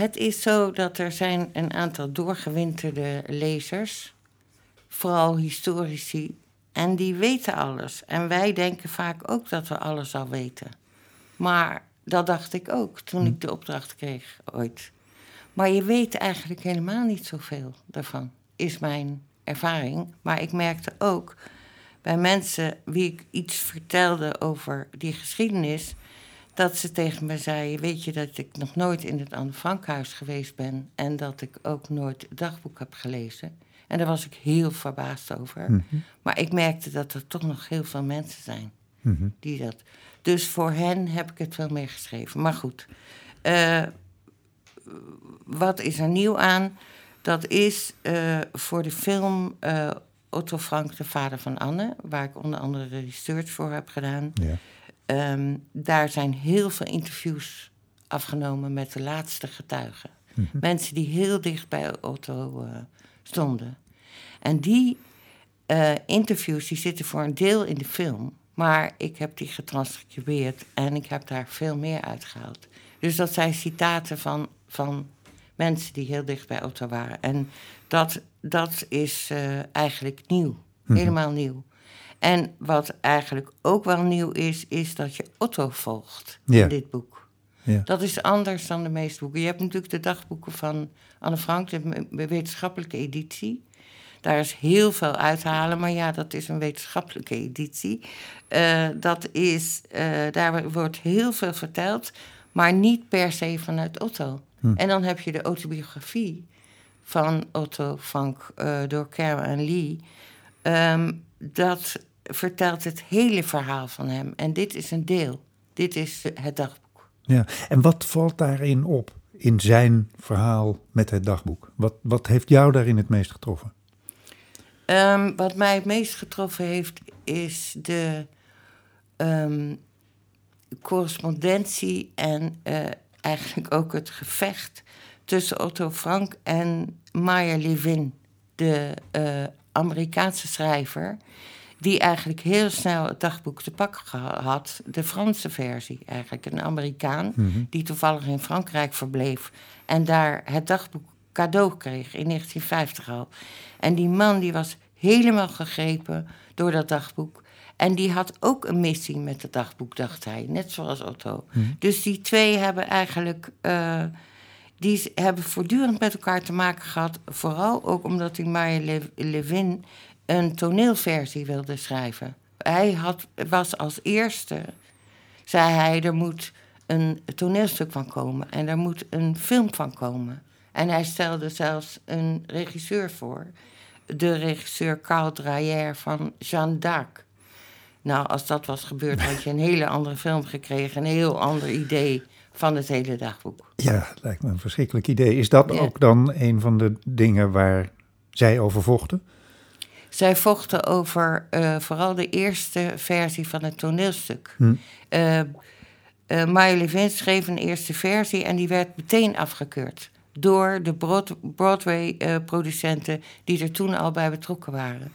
het is zo dat er zijn een aantal doorgewinterde lezers, vooral historici, en die weten alles. En wij denken vaak ook dat we alles al weten. Maar dat dacht ik ook toen ik de opdracht kreeg ooit. Maar je weet eigenlijk helemaal niet zoveel daarvan, is mijn ervaring. Maar ik merkte ook bij mensen wie ik iets vertelde over die geschiedenis, dat ze tegen me zei: Weet je dat ik nog nooit in het Anne Frankhuis geweest ben en dat ik ook nooit het dagboek heb gelezen? En daar was ik heel verbaasd over. Mhm. Maar ik merkte dat er toch nog heel veel mensen zijn mhm. die dat. Dus voor hen heb ik het wel meer geschreven. Maar goed, uh, wat is er nieuw aan? Dat is uh, voor de film uh, Otto Frank, de vader van Anne, waar ik onder andere research voor heb gedaan. Ja. Ehm, daar zijn heel veel interviews afgenomen met de laatste getuigen. Mhm. Mensen die heel dicht bij Otto uh, stonden. En die uh, interviews die zitten voor een deel in de film. Maar ik heb die getranscribeerd en ik heb daar veel meer uitgehaald. Dus dat zijn citaten van, van mensen die heel dicht bij Otto waren. En dat, dat is uh, eigenlijk nieuw. Mhm. Helemaal nieuw. En wat eigenlijk ook wel nieuw is, is dat je Otto volgt in dit boek. Ja. Dat is anders dan de meeste boeken. Je hebt natuurlijk de dagboeken van Anne Frank, de wetenschappelijke editie. Daar is heel veel uithalen, maar ja, dat is een wetenschappelijke editie. Uh, dat is, uh, daar wordt heel veel verteld, maar niet per se vanuit Otto. Hm. En dan heb je de autobiografie van Otto Frank uh, door Karen en Lee. Um, dat vertelt het hele verhaal van hem. En dit is een deel. Dit is het dagboek. Ja, en wat valt daarin op? In zijn verhaal met het dagboek? Wat, wat heeft jou daarin het meest getroffen? Um, wat mij het meest getroffen heeft, is de um, correspondentie en uh, eigenlijk ook het gevecht tussen Otto Frank en Maya Levin, de uh, Amerikaanse schrijver die eigenlijk heel snel het dagboek te pakken had. De Franse versie eigenlijk, een Amerikaan... Mhm. die toevallig in Frankrijk verbleef... en daar het dagboek cadeau kreeg in 1950 al. En die man die was helemaal gegrepen door dat dagboek... En die had ook een missie met het dagboek, dacht hij, net zoals Otto. Mhm. Dus die twee hebben eigenlijk. Uh, die hebben voortdurend met elkaar te maken gehad. Vooral ook omdat die Maya Levin een toneelversie wilde schrijven. Hij had, was als eerste, zei hij, er moet een toneelstuk van komen en er moet een film van komen. En hij stelde zelfs een regisseur voor, de regisseur Carl Dreyer van Jeanne d'Arc. Nou, als dat was gebeurd, had je een hele andere film gekregen, een heel ander idee van het hele dagboek. Ja, lijkt me een verschrikkelijk idee. Is dat ook dan een van de dingen waar zij over vochten? Zij vochten over uh, vooral de eerste versie van het toneelstuk. Hm. Uh, uh, Maya Levin schreef een eerste versie en die werd meteen afgekeurd. Door de Broad Broadway-producenten die er toen al bij betrokken waren.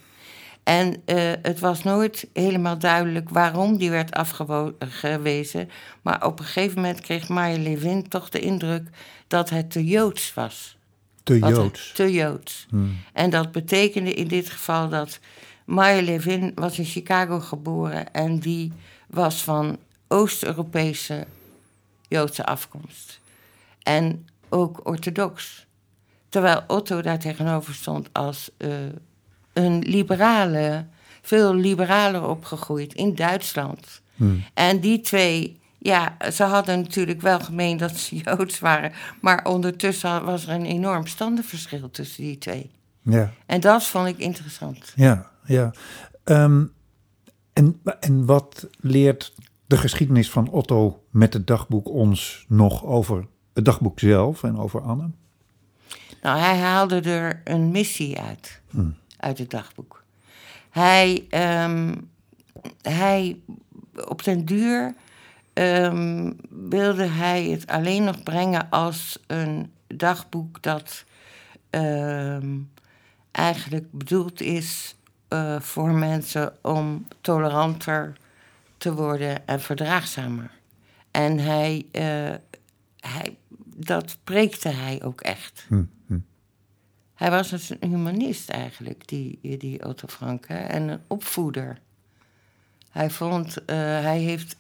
En het was nooit helemaal duidelijk waarom die werd afgewezen. Maar op een gegeven moment kreeg Maya Levin toch de indruk dat het te joods was. Te Joods. Te Joods. Hmm. En dat betekende in dit geval dat Maya Levin was in Chicago geboren en die was van Oost-Europese Joodse afkomst. En ook orthodox. terwijl Otto daar tegenover stond als uh, een liberale, veel liberaler opgegroeid in Duitsland. Hmm. En die twee, ja, ze hadden natuurlijk wel gemeen dat ze Joods waren, maar ondertussen was er een enorm standenverschil tussen die twee. Ja. En dat vond ik interessant. Ja, ja. Um, en, en wat leert de geschiedenis van Otto met het dagboek ons nog over het dagboek zelf en over Anne? Nou, hij haalde er een missie uit, hmm. uit het dagboek. Hij, um, hij op den duur um, wilde hij het alleen nog brengen als een dagboek dat um, eigenlijk bedoeld is uh, voor mensen om toleranter te worden en verdraagzamer. En hij, uh, hij, dat preekte hij ook echt. Hm, hm. Hij was dus een humanist eigenlijk, die, die Otto Frank, hè, en een opvoeder. Hij, vond, uh, hij heeft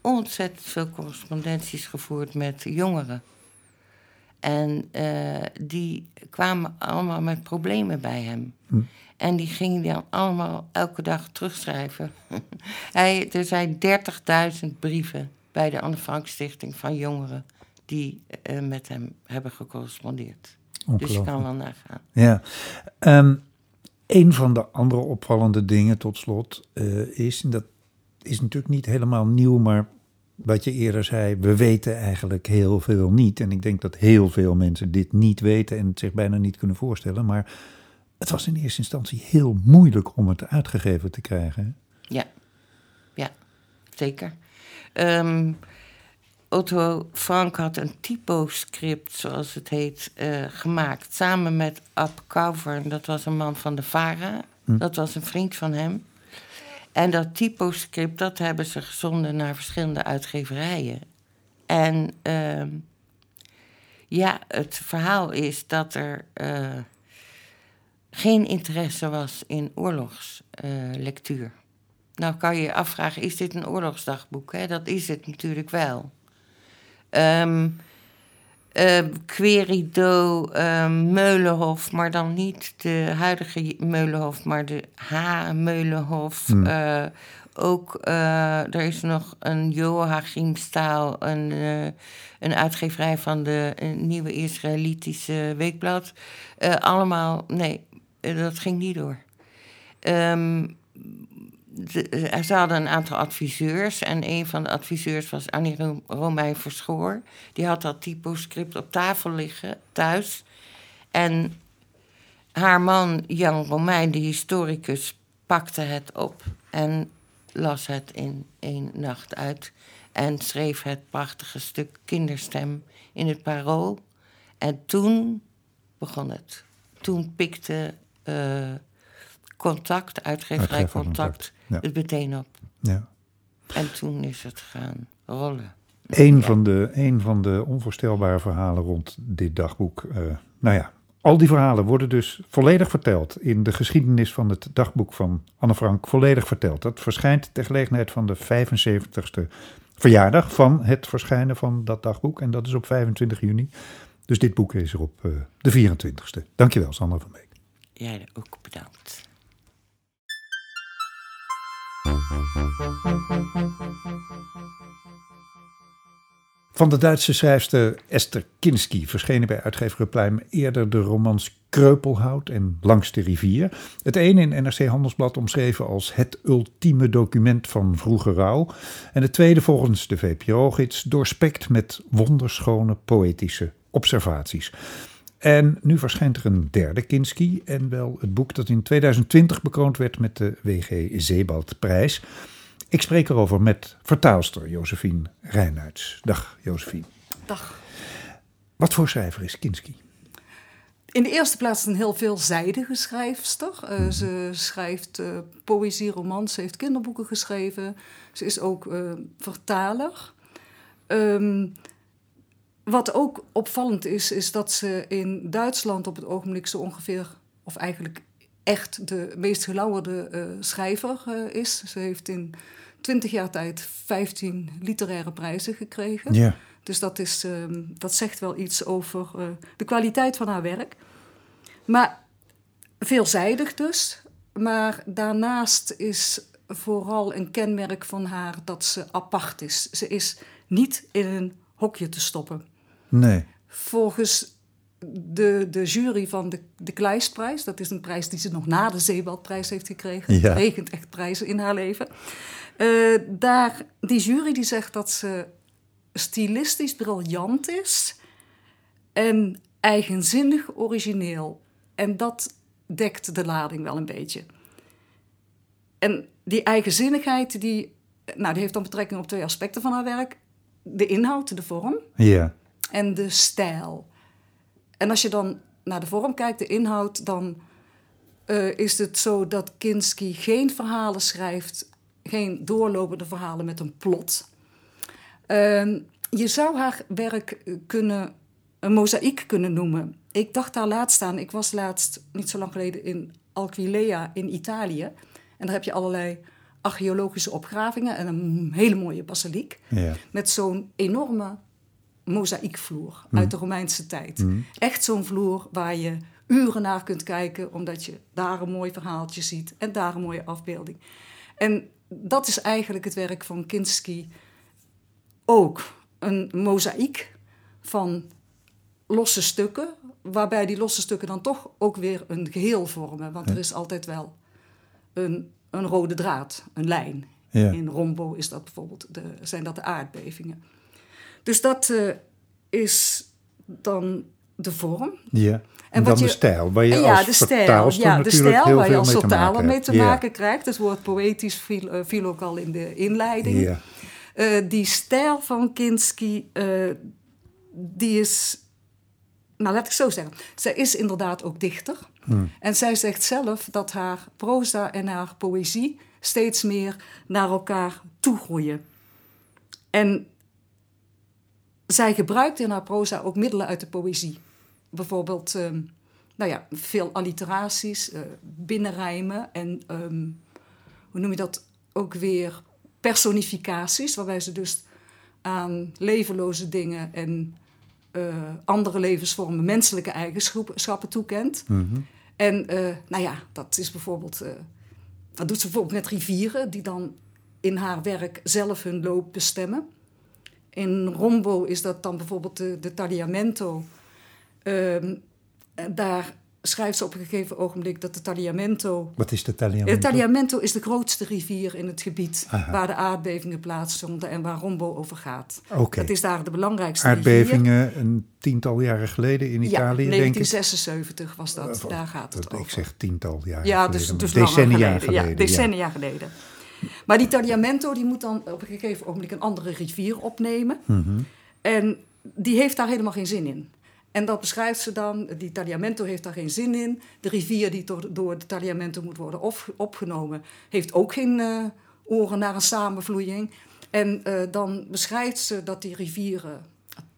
ontzettend veel correspondenties gevoerd met jongeren. En uh, die kwamen allemaal met problemen bij hem. Hm. En die gingen dan allemaal elke dag terugschrijven. Hij, er zijn 30.000 brieven bij de Anne Frank Stichting van jongeren die uh, met hem hebben gecorrespondeerd. Dus je kan wel nagaan. Ja. Um, een van de andere opvallende dingen tot slot uh, is, en dat is natuurlijk niet helemaal nieuw, maar wat je eerder zei, we weten eigenlijk heel veel niet. En ik denk dat heel veel mensen dit niet weten en het zich bijna niet kunnen voorstellen. Maar het was in eerste instantie heel moeilijk om het uitgegeven te krijgen. Ja, ja, zeker. Um, Otto Frank had een typoscript, zoals het heet, uh, gemaakt. Samen met Ab Kauver, dat was een man van de VARA. Hm. Dat was een vriend van hem. En dat typoscript, dat hebben ze gezonden naar verschillende uitgeverijen. En uh, ja, het verhaal is dat er uh, geen interesse was in oorlogslectuur. Nou kan je je afvragen, is dit een oorlogsdagboek? Hè? Dat is het natuurlijk wel. Um, uh, Querido uh, Meulenhof, maar dan niet de huidige Meulenhof, maar de H-Meulenhof. Hmm. Uh, ook, er is nog een Joachim Staal, een, een uitgeverij van de nieuwe Israëlitische weekblad. allemaal, nee, dat ging niet door. Um, de, ze hadden een aantal adviseurs. En een van de adviseurs was Annie Romein Verschoor. Die had dat typoscript op tafel liggen thuis. En haar man Jan Romein, de historicus, pakte het op en las het in één nacht uit. En schreef het prachtige stuk Kinderstem in het parool. En toen begon het. Toen pikte uh, contact, uitgeverij contact, het meteen op. Ja. En toen is het gaan rollen. Een, van de, een van de onvoorstelbare verhalen rond dit dagboek. Uh, nou ja, al die verhalen worden dus volledig verteld in de geschiedenis van het dagboek van Anne Frank. Volledig verteld. Dat verschijnt ter gelegenheid van de 75ste verjaardag van het verschijnen van dat dagboek. En dat is op 25 juni. Dus dit boek is er op uh, de 24ste. Dankjewel, Sandra van Beek. Jij ook bedankt. Van de Duitse schrijfster Esther Kinski verschenen bij uitgever Pluim eerder de romans Kreupelhout en Langs de rivier. Het ene in NRC Handelsblad omschreven als het ultieme document van vroege rouw. En het tweede volgens de VPRO-gids doorspekt met wonderschone poëtische observaties. En nu verschijnt er een derde Kinski en wel het boek dat in 2020 bekroond werd met de W.G. Zeebaldprijs. Ik spreek erover met vertaalster Josephine Rijnuits. Dag Josephine. Dag. Wat voor schrijver is Kinski? In de eerste plaats een heel veelzijdige schrijfster. Uh, Ze schrijft uh, poëzie, romans, ze heeft kinderboeken geschreven. Ze is ook uh, vertaler. Um, wat ook opvallend is, is dat ze in Duitsland op het ogenblik zo ongeveer, of eigenlijk echt de meest gelauwerde uh, schrijver uh, is. Ze heeft in 20 jaar tijd 15 literaire prijzen gekregen. Ja. Dus dat, is, ehm, dat zegt wel iets over eh, de kwaliteit van haar werk. Maar veelzijdig dus. Maar daarnaast is vooral een kenmerk van haar dat ze apart is. Ze is niet in een hokje te stoppen. Nee. Volgens de, de jury van de, de Kleisprijs, dat is een prijs die ze nog na de Zeewaldprijs heeft gekregen. Ja. Regent echt prijzen in haar leven. Eh, daar, die jury die zegt dat ze stilistisch briljant is en eigenzinnig origineel. En dat dekt de lading wel een beetje. En die eigenzinnigheid, die, nou, die heeft dan betrekking op twee aspecten van haar werk. De inhoud, de vorm, Ja. en de stijl. En als je dan naar de vorm kijkt, de inhoud, dan eh, is het zo dat Kinski geen verhalen schrijft, geen doorlopende verhalen met een plot. Ehm, je zou haar werk kunnen, een mozaïek kunnen noemen. Ik dacht daar laatst aan, ik was laatst, niet zo lang geleden, in Alquilea in Italië. En daar heb je allerlei archeologische opgravingen en een hele mooie basiliek Ja. met zo'n enorme mozaïekvloer uit de Romeinse tijd. Echt zo'n vloer waar je uren naar kunt kijken, omdat je daar een mooi verhaaltje ziet en daar een mooie afbeelding. En dat is eigenlijk het werk van Kinski ook. Een mozaïek van losse stukken, waarbij die losse stukken dan toch ook weer een geheel vormen. Want er is altijd wel een, een rode draad, een lijn. Ja. In Rombo is dat bijvoorbeeld de, zijn dat de aardbevingen. Dus dat eh, is dan de vorm. Ja. En, En dan wat de je- stijl, waar je ja, als de stijl, vertaalster ja, de natuurlijk stijl heel waar je veel als mee te vertaler maken mee te maken krijgt. Het woord poëtisch viel, eh, viel ook al in de inleiding. Ja. Eh, die stijl van Kinski, die is... Nou, laat ik zo zeggen. Zij is inderdaad ook dichter. Hmm. En zij zegt zelf dat haar proza en haar poëzie steeds meer naar elkaar toegroeien. En zij gebruikt in haar proza ook middelen uit de poëzie. Bijvoorbeeld, ehm, nou ja, veel alliteraties, eh, binnenrijmen en, ehm, hoe noem je dat, ook weer personificaties, waarbij ze dus aan levenloze dingen en eh, andere levensvormen menselijke eigenschappen toekent. Mhm. En eh, nou ja, dat is bijvoorbeeld, eh, dat doet ze bijvoorbeeld met rivieren, die dan in haar werk zelf hun loop bestemmen. In Rombo is dat dan bijvoorbeeld de, de Tagliamento. Ehm, daar schrijft ze op een gegeven ogenblik dat de Tagliamento... Wat is de Tagliamento? Het Tagliamento is de grootste rivier in het gebied Aha. waar de aardbevingen plaatsvonden en waar Rombo over gaat. Het is daar de belangrijkste rivier. Aardbevingen een tiental jaren geleden in Ja, Italië, denk ik. 1976 was dat. Eh, Daar gaat het Dat- over. Ik zeg tiental jaar Ja, geleden. dus, maar dus decennia geleden. geleden. Ja, decennia geleden. Maar die Tagliamento die moet dan op een gegeven ogenblik een andere rivier opnemen. Mhm. En die heeft daar helemaal geen zin in. En dat beschrijft ze dan. Die Tagliamento heeft daar geen zin in. De rivier die door, door de Tagliamento moet worden op, opgenomen... heeft ook geen eh, oren naar een samenvloeiing. En eh, dan beschrijft ze dat die rivieren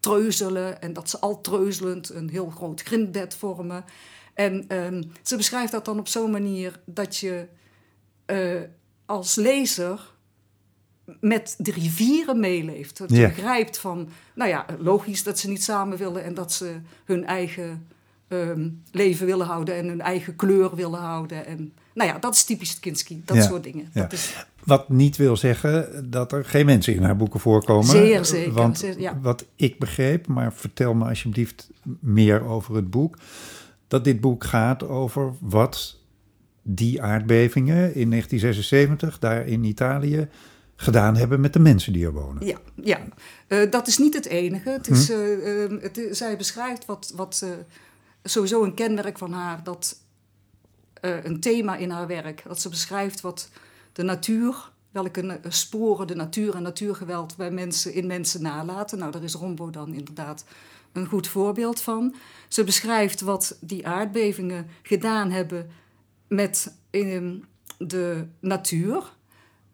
treuzelen... en dat ze al treuzelend een heel groot grindbed vormen. En ehm, ze beschrijft dat dan op zo'n manier dat je eh, als lezer met de rivieren meeleeft. Dat begrijpt van, nou ja, logisch dat ze niet samen willen en dat ze hun eigen ehm, leven willen houden en hun eigen kleur willen houden. En nou ja, dat is typisch Kinski, dat Ja. soort dingen. Ja. Dat is, Wat niet wil zeggen dat er geen mensen in haar boeken voorkomen. Zeer zeker, Want zeer- ja. wat ik begreep, maar vertel me alsjeblieft meer over het boek. Dat dit boek gaat over wat die aardbevingen in 1976 daar in Italië gedaan hebben met de mensen die er wonen. Ja, ja. Eh, dat is niet het enige. Het is, eh, ehm, het, zij beschrijft wat, wat eh, sowieso een kenmerk van haar, dat een thema in haar werk, dat ze beschrijft wat de natuur, welke sporen de natuur en natuurgeweld bij mensen, in mensen nalaten. Nou, daar is Rombo dan inderdaad een goed voorbeeld van. Ze beschrijft wat die aardbevingen gedaan hebben met ehm, de natuur.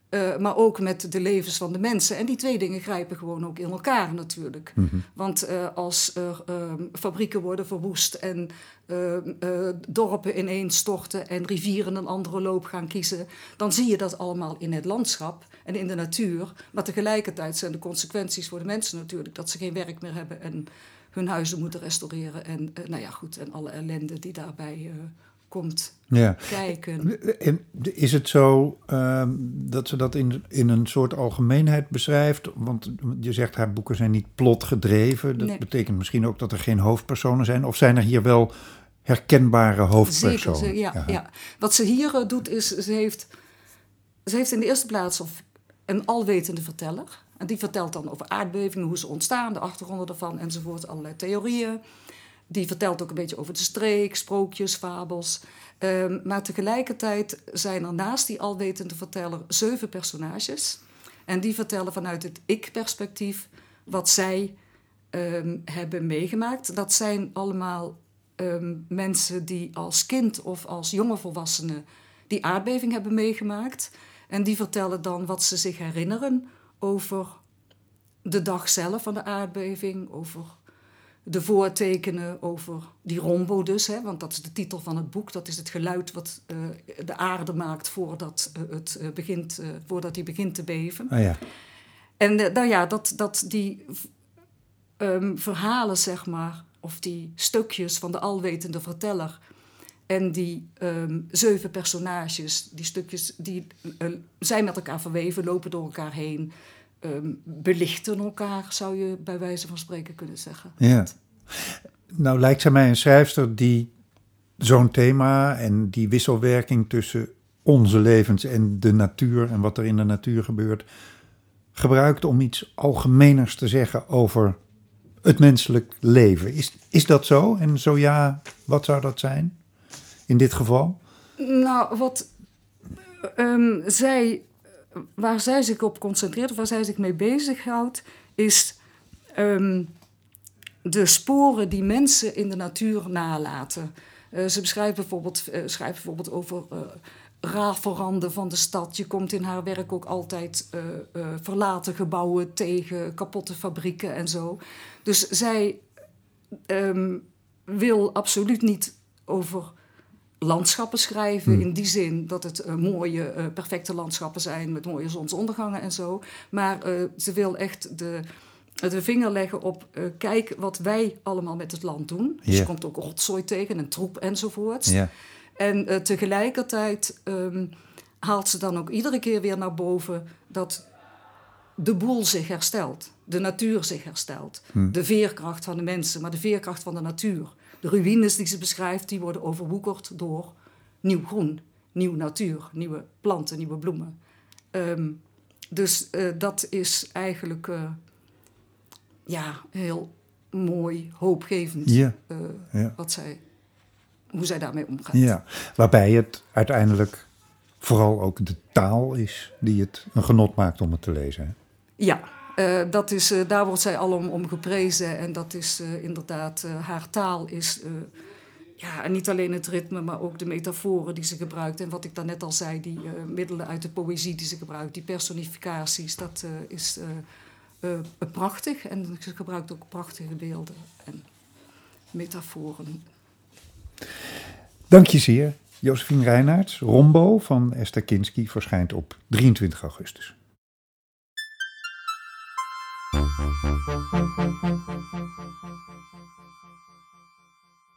Eh, maar ook met de levens van de mensen. En die twee dingen grijpen gewoon ook in elkaar natuurlijk. Mhm. Want eh, als er ehm, fabrieken worden verwoest en ehm, eh, dorpen ineens storten en rivieren een andere loop gaan kiezen, dan zie je dat allemaal in het landschap en in de natuur. Maar tegelijkertijd zijn de consequenties voor de mensen natuurlijk dat ze geen werk meer hebben en hun huizen moeten restaureren. En nou ja, goed, en alle ellende die daarbij komt ja. kijken. En is het zo um, dat ze dat in, in een soort algemeenheid beschrijft? Want je zegt haar boeken zijn niet plotgedreven. Dat betekent misschien ook dat er geen hoofdpersonen zijn. Of zijn er hier wel herkenbare hoofdpersonen? Zeker, ja, ja. Wat ze hier uh, doet is, ze heeft, ze heeft in de eerste plaats een alwetende verteller. En die vertelt dan over aardbevingen, hoe ze ontstaan, de achtergronden ervan enzovoort, allerlei theorieën. Die vertelt ook een beetje over de streek, sprookjes, fabels. Um, maar tegelijkertijd zijn er naast die alwetende verteller zeven personages. En die vertellen vanuit het ik-perspectief wat zij um, hebben meegemaakt. Dat zijn allemaal um, mensen die als kind of als jonge volwassenen die aardbeving hebben meegemaakt. En die vertellen dan wat ze zich herinneren over de dag zelf van de aardbeving, over de voortekenen over die rombo dus, hè, want dat is de titel van het boek. Dat is het geluid wat uh, de aarde maakt voordat, uh, het, uh, begint, voordat die begint te beven. Ah, ja. En nou ja, dat, dat die um, verhalen, zeg maar, of die stukjes van de alwetende verteller... en die um, zeven personages, die stukjes, die zijn met elkaar verweven, lopen door elkaar heen... Um, belichten elkaar, zou je bij wijze van spreken kunnen zeggen. Ja. Nou lijkt zij mij een schrijfster die zo'n thema en die wisselwerking tussen onze levens en de natuur en wat er in de natuur gebeurt, gebruikt om iets algemeners te zeggen over het menselijk leven. Is, is dat zo? En zo ja, wat zou dat zijn in dit geval? Nou, wat um, zij waar zij zich op concentreert, waar zij zich mee bezighoudt, is um, de sporen die mensen in de natuur nalaten. Uh, ze beschrijft bijvoorbeeld, uh, schrijft bijvoorbeeld over uh, van de stad. Je komt in haar werk ook altijd verlaten gebouwen tegen, kapotte fabrieken en zo. Dus zij um, wil absoluut niet over landschappen schrijven. Hmm. In die zin dat het uh, mooie, uh, perfecte landschappen zijn met mooie zonsondergangen en zo. Maar uh, ze wil echt de, de vinger leggen op, kijk wat wij allemaal met het land doen. Dus yeah. je komt ook rotzooi tegen en troep enzovoort. Yeah. En tegelijkertijd um, haalt ze dan ook iedere keer weer naar boven dat de boel zich herstelt. De natuur zich herstelt. Hmm. De veerkracht van de mensen, maar de veerkracht van de natuur. De ruïnes die ze beschrijft, die worden overwoekerd door nieuw groen, nieuwe natuur, nieuwe planten, nieuwe bloemen. Um, dus uh, dat is eigenlijk uh, ja, heel mooi, hoopgevend. Uh, ja. wat zij, hoe zij daarmee omgaat. Ja, waarbij het uiteindelijk vooral ook de taal is die het een genot maakt om het te lezen. Hè? Ja, uh, dat is, uh, daar wordt zij alom om geprezen. En dat is uh, inderdaad, haar taal is ja, en niet alleen het ritme, maar ook de metaforen die ze gebruikt. En wat ik daarnet al zei, die middelen uit de poëzie die ze gebruikt, die personificaties, dat is prachtig. En ze gebruikt ook prachtige beelden en metaforen. Dank je zeer. Josephine Reinaerts, Rombo van Esther Kinski verschijnt op 23 augustus.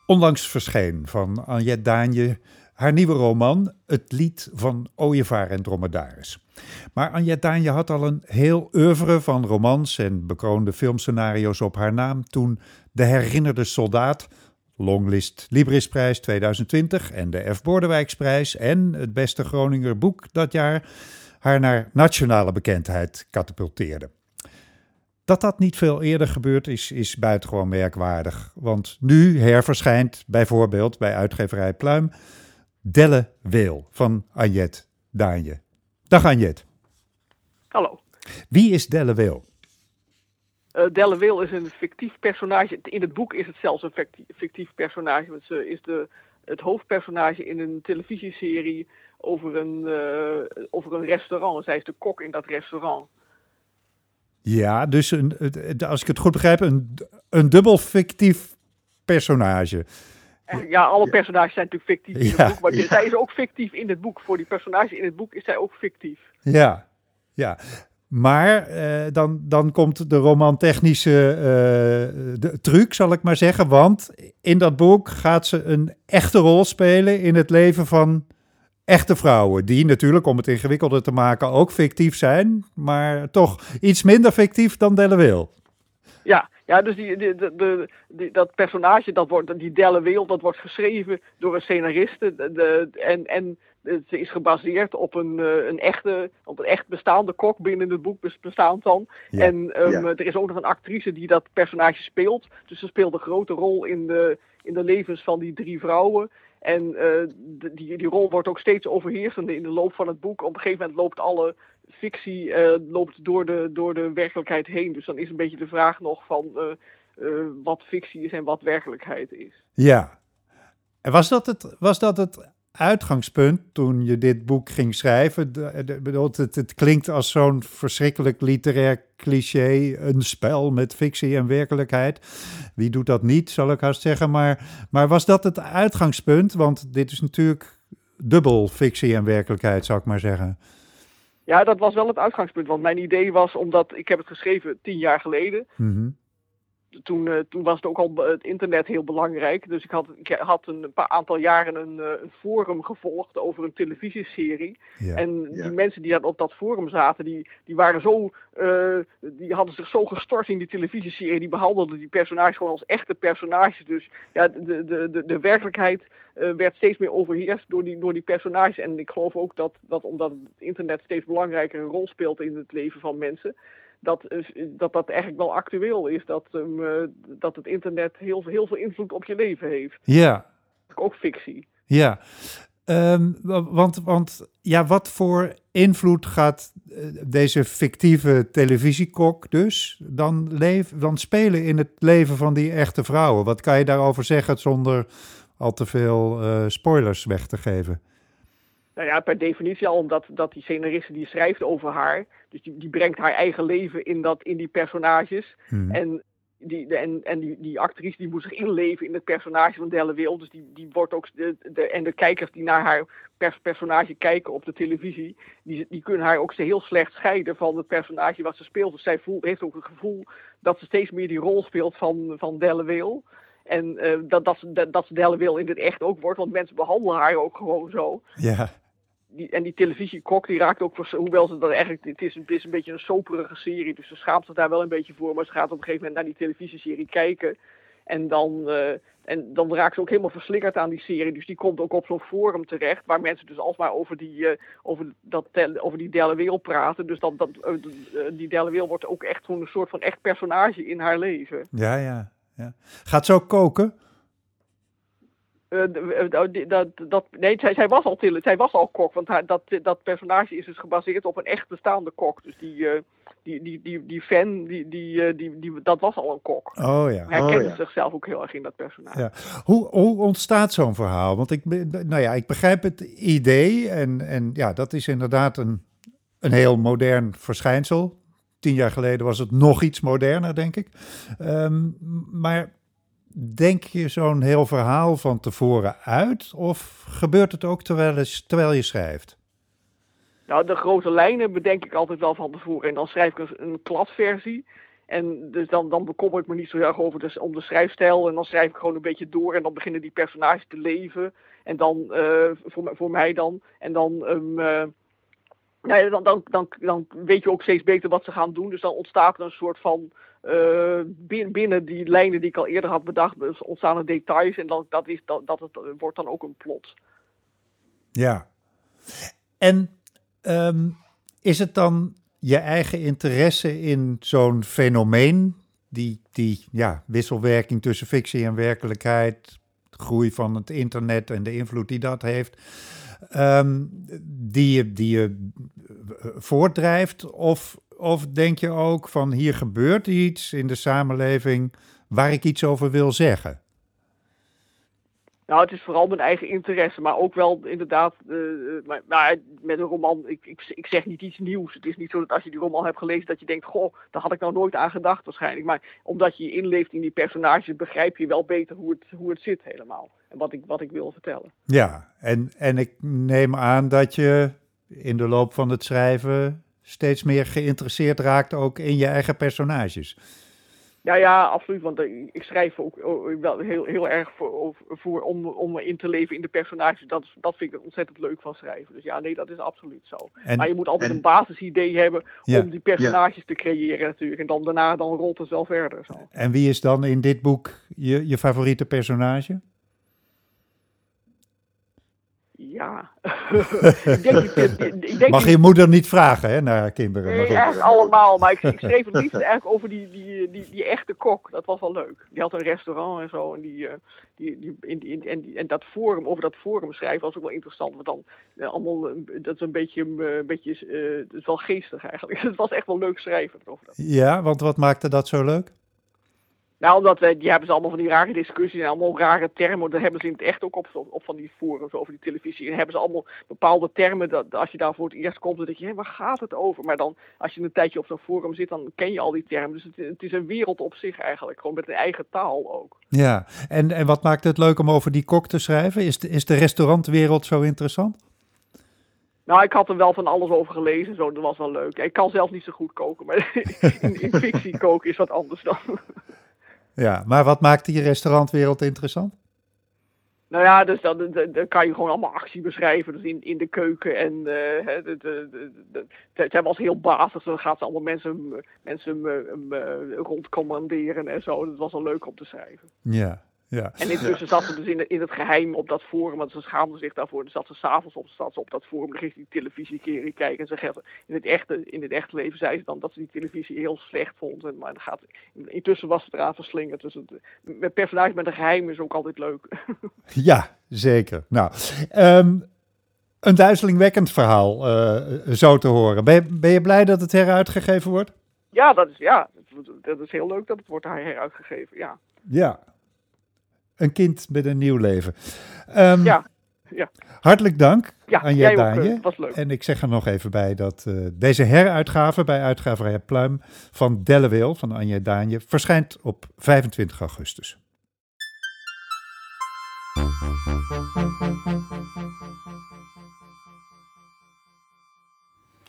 Onlangs verscheen van Anjet Daanje haar nieuwe roman Het lied van Ooievaar en Dromedaris. Maar Anjet Daanje had al een heel oeuvre van romans en bekroonde filmscenario's op haar naam toen De Herinnerde Soldaat, Longlist Librisprijs 2020 en de F. Bordewijksprijs en het beste Groninger boek dat jaar haar naar nationale bekendheid katapulteerde. Dat dat niet veel eerder gebeurd is, is buitengewoon merkwaardig. Want nu herverschijnt bijvoorbeeld bij uitgeverij Pluim Delle Weel van Anjet Daanje. Dag Anjet. Hallo. Wie is Delle Weel? Uh, Delle Weel is een fictief personage. In het boek is het zelfs een fictief personage. Want ze is de, het hoofdpersonage in een televisieserie over een, eh, over een restaurant. Zij is de kok in dat restaurant. Ja, dus een, als ik het goed begrijp, een, een dubbel fictief personage. En ja, alle personages zijn natuurlijk fictief in Ja, het boek. Maar ja. zij is ook fictief in het boek. Voor die personages in het boek is zij ook fictief. Ja, ja. Maar eh, dan, dan komt de romantechnische eh, de truc, zal ik maar zeggen. Want in dat boek gaat ze een echte rol spelen in het leven van echte vrouwen. Die natuurlijk, om het ingewikkelder te maken, ook fictief zijn. Maar toch iets minder fictief dan Delle. Ja, ja dus die, die, de, die- dat personage, dat wordt, die Delle Wereld, dat wordt geschreven door een scenariste. De, de- en en het is gebaseerd op een, eh, een, echte, op een echt bestaande kok binnen het boek bes- bestaand dan. Ja. En ehm, Ja. er is ook nog een actrice die dat personage speelt. Dus ze speelt een grote rol in de, in de levens van die drie vrouwen. En eh, die, die rol wordt ook steeds overheersender in de loop van het boek. Op een gegeven moment loopt alle fictie eh, loopt door, de, door de werkelijkheid heen. Dus dan is een beetje de vraag nog van eh, wat fictie is en wat werkelijkheid is. Ja. En was dat het, was dat het uitgangspunt toen je dit boek ging schrijven? De, de- bedoel, het, het klinkt als zo'n verschrikkelijk literair cliché, een spel met fictie en werkelijkheid. Wie doet dat niet, zal ik haast zeggen. Maar, maar was dat het uitgangspunt? Want dit is natuurlijk dubbel fictie en werkelijkheid, zou ik maar zeggen. Ja, dat was wel het uitgangspunt. Want mijn idee was, omdat ik heb het geschreven tien jaar geleden. Mhm. Toen, eh, toen was het ook al het internet heel belangrijk. Dus ik had, ik had een paar aantal jaren een, eh, een forum gevolgd over een televisieserie. Ja. En Ja. die mensen die op dat forum zaten, die, die waren zo, eh, die hadden zich zo gestort in die televisieserie. Die behandelden die personages gewoon als echte personages. Dus ja, de, de, de, de werkelijkheid eh, werd steeds meer overheerst door die, door die personages. En ik geloof ook dat, dat omdat het internet steeds belangrijker een rol speelt in het leven van mensen. Dat, dat dat eigenlijk wel actueel is. Dat, ehm, eh, dat het internet heel, veel- heel veel invloed op je leven heeft. ja, Ook fictie. Ja, Ehm, wa- want, want ja, wat voor invloed gaat eh, deze fictieve televisiekok dus dan, leef, dan spelen in het leven van die echte vrouwen? Wat kan je daarover zeggen zonder al te veel eh, spoilers weg te geven? Nou ja, per definitie al, omdat dat die scenariste die schrijft over haar. Dus die, die brengt haar eigen leven in, dat, in die personages. Mhm. En, die, de- en, en die, die actrice die moet zich inleven in het personage van Delle Wil. Dus die, die wordt ook. De, de, en de kijkers die naar haar pers- personage kijken op de televisie. Die, die kunnen haar ook heel slecht scheiden van het personage wat ze speelt. Dus zij voelt, heeft ook het gevoel dat ze steeds meer die rol speelt van, van Delle Wil. En eh, dat, dat, ze, dat, dat ze Delle Wil in het echt ook wordt. Want mensen behandelen haar ook gewoon zo Ja, die, en die televisiekok die raakt ook, hoewel ze dat eigenlijk, het is, het is een beetje een soperige serie, dus ze schaamt zich daar wel een beetje voor, maar ze gaat op een gegeven moment naar die televisieserie kijken. En dan, eh, en dan raakt ze ook helemaal verslingerd aan die serie. Dus die komt ook op zo'n forum terecht, waar mensen dus alsmaar over die, eh, over dat, over die Delle Wereld praten. Dus dat, dat, eh, die Delle Wereld wordt ook echt zo'n soort van echt personage in haar leven. ja, ja. Ja. Gaat ze ook koken? Eh, eh, dat, dat, nee, zij, zij, was al zij was al kok, want haar, dat, dat personage is dus gebaseerd op een echt bestaande kok. Dus die, eh, die, die, die, die fan, die, die, eh, die, die, dat was al een kok. Oh ja. Hij herkende ja. zichzelf ook heel erg in dat personage. Ja. Hoe, hoe ontstaat zo'n verhaal? Want ik, nou ja, ik begrijp het idee en, en ja, dat is inderdaad een, een heel modern verschijnsel. Tien jaar geleden was het nog iets moderner, denk ik. Ehm, maar denk je zo'n heel verhaal van tevoren uit? Of gebeurt het ook terwijl, je- terwijl je schrijft? Nou, de grote lijnen bedenk ik altijd wel van tevoren. En dan schrijf ik een, kladversie. En dus dan, dan bekommer ik me niet zo erg over om de schrijfstijl. En dan schrijf ik gewoon een beetje door. En dan beginnen die personages te leven. En dan, eh, voor, voor mij dan. En dan, ehm, eh, nou ja, dan, dan, dan, dan weet je ook steeds beter wat ze gaan doen. Dus dan ontstaat er een soort van. eh, bin- binnen die lijnen die ik al eerder had bedacht, dus ontstaan er details. En dat, dat, is, dat, dat het, wordt dan ook een plot. Ja. En ehm, is het dan je eigen interesse in zo'n fenomeen, die, die ja, wisselwerking tussen fictie en werkelijkheid, groei van het internet en de invloed die dat heeft, ehm, die je, die je eh, voortdrijft? Of, of denk je ook van hier gebeurt iets in de samenleving waar ik iets over wil zeggen? Nou, het is vooral mijn eigen interesse, maar ook wel inderdaad, uh, maar, maar, met een roman, ik, ik, ik, zeg niet iets nieuws. Het is niet zo dat als je die roman hebt gelezen, dat je denkt, goh, daar had ik nou nooit aan gedacht waarschijnlijk. Maar omdat je je inleeft in die personages, begrijp je wel beter hoe het, hoe het zit helemaal. En wat ik, wat ik wil vertellen. Ja, en, en ik neem aan dat je in de loop van het schrijven steeds meer geïnteresseerd raakt ook in je eigen personages. Ja, ja, absoluut. Want eh, ik schrijf ook oh, wel heel, heel erg voor, voor om, om in te leven in de personages. Dat, dat vind ik ontzettend leuk van schrijven. Dus ja, nee, dat is absoluut zo. maar je moet altijd een basisidee hebben om die personages te creëren natuurlijk. En dan daarna dan rolt het wel verder. Zo. En wie is dan in dit boek je, je favoriete personage? Ja. ik denk, ik denk, Mag je moeder niet vragen hè, naar kinderen? Nee, echt allemaal. Maar ik, ik schreef het liefst eigenlijk over die, die, die, die, echte kok. Dat was wel leuk. Die had een restaurant en zo. En, die, eh, die, die, in, in, en, en dat forum, over dat forum schrijven was ook wel interessant. Want dan uh, allemaal, uh, dat is een beetje, een beetje het is wel geestig eigenlijk. het was echt wel leuk schrijven. Over dat. Ja, want wat maakte dat zo leuk? Nou, omdat we, die hebben ze allemaal van die rare discussies en allemaal rare termen. Dat hebben ze in het echt ook op, op van die forums over die televisie. En hebben ze allemaal bepaalde termen. Dat, als je daar voor het eerst komt, dan denk je, hé, waar gaat het over? Maar dan, als je een tijdje op zo'n forum zit, dan ken je al die termen. Dus het, het, is een wereld op zich eigenlijk. Gewoon met een eigen taal ook. Ja, en, en wat maakt het leuk om over die kok te schrijven? Is de, is de restaurantwereld zo interessant? Nou, ik had er wel van alles over gelezen, zo, dat was wel leuk. Ik kan zelf niet zo goed koken, maar in, in fictie koken is wat anders dan. Ja, maar wat maakt die restaurantwereld interessant? Nou ja, dus dan, dan, kan je gewoon allemaal actie beschrijven. Dus in, in de keuken en uh, de, de, de, het was heel basis. Dan gaat ze allemaal mensen, mensen uh, rondcommanderen en zo. Dat was wel leuk om te schrijven. Ja, ja. En intussen zat ze dus in, in het geheim op dat forum, want ze schaamde zich daarvoor. Dan zat ze s'avonds op, zat ze op dat forum, dan ging ze die televisie kijken. En ze in het, echte, in het echte leven zei ze dan dat ze die televisie heel slecht vond. En, maar gaat, intussen was het eraan verslingerd. Dus het, met personage met een geheim is ook altijd leuk. Ja, zeker. Nou, um, een duizelingwekkend verhaal, uh, zo te horen. Ben je, ben je blij dat het heruitgegeven wordt? Ja, dat is, ja, dat is heel leuk dat het wordt heruitgegeven, ja. Ja, een kind met een nieuw leven. Um, ja. Ja. Hartelijk dank ja, aan jij Daanje. was leuk. En ik zeg er nog even bij dat uh, deze heruitgave bij uitgeverij Pluim van Delleweel van Anje Daanje verschijnt op 25 augustus.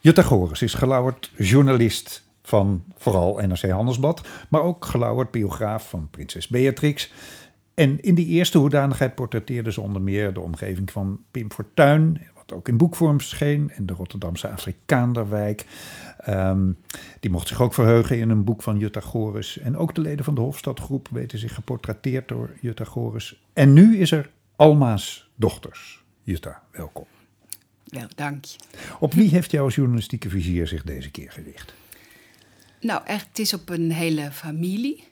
Jutta Goris is gelauwerd journalist van vooral NRC Handelsblad, maar ook gelauwerd biograaf van prinses Beatrix en in die eerste hoedanigheid portretteerde ze onder meer de omgeving van Pim Fortuyn, wat ook in boekvorm scheen, en de Rotterdamse Afrikaanderwijk. Um, die mocht zich ook verheugen in een boek van Jutta Goris. En ook de leden van de Hofstadgroep weten zich geportretteerd door Jutta Goris. En nu is er Alma's dochters. Jutta, welkom. Wel, dank je. Op wie heeft jouw journalistieke vizier zich deze keer gericht? Nou, echt, het is op een hele familie.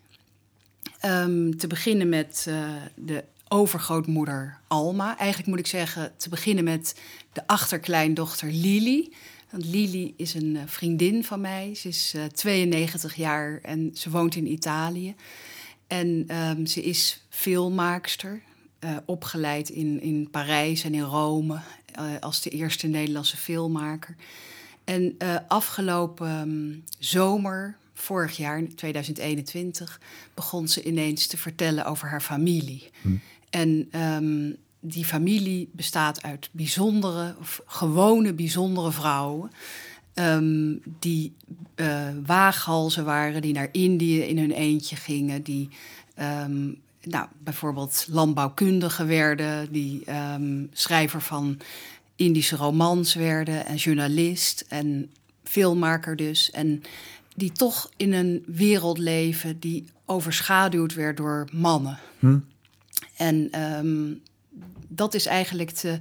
Um, te beginnen met uh, de overgrootmoeder Alma. Eigenlijk moet ik zeggen, te beginnen met de achterkleindochter Lili. Want Lili is een uh, vriendin van mij. Ze is uh, 92 jaar en ze woont in Italië. En um, ze is filmmaakster, opgeleid in, in Parijs en in Rome als de eerste Nederlandse filmmaker. En afgelopen um, zomer vorig jaar, 2021, begon ze ineens te vertellen over haar familie. Hm. En um, die familie bestaat uit bijzondere, of gewone bijzondere vrouwen. Um, die uh, waaghalzen waren, die naar Indië in hun eentje gingen, die um, nou, bijvoorbeeld landbouwkundige werden, die schrijver van Indische romans werden en journalist en filmmaker dus. En die toch in een wereld leven die overschaduwd werd door mannen. Hm. En um, dat is eigenlijk de,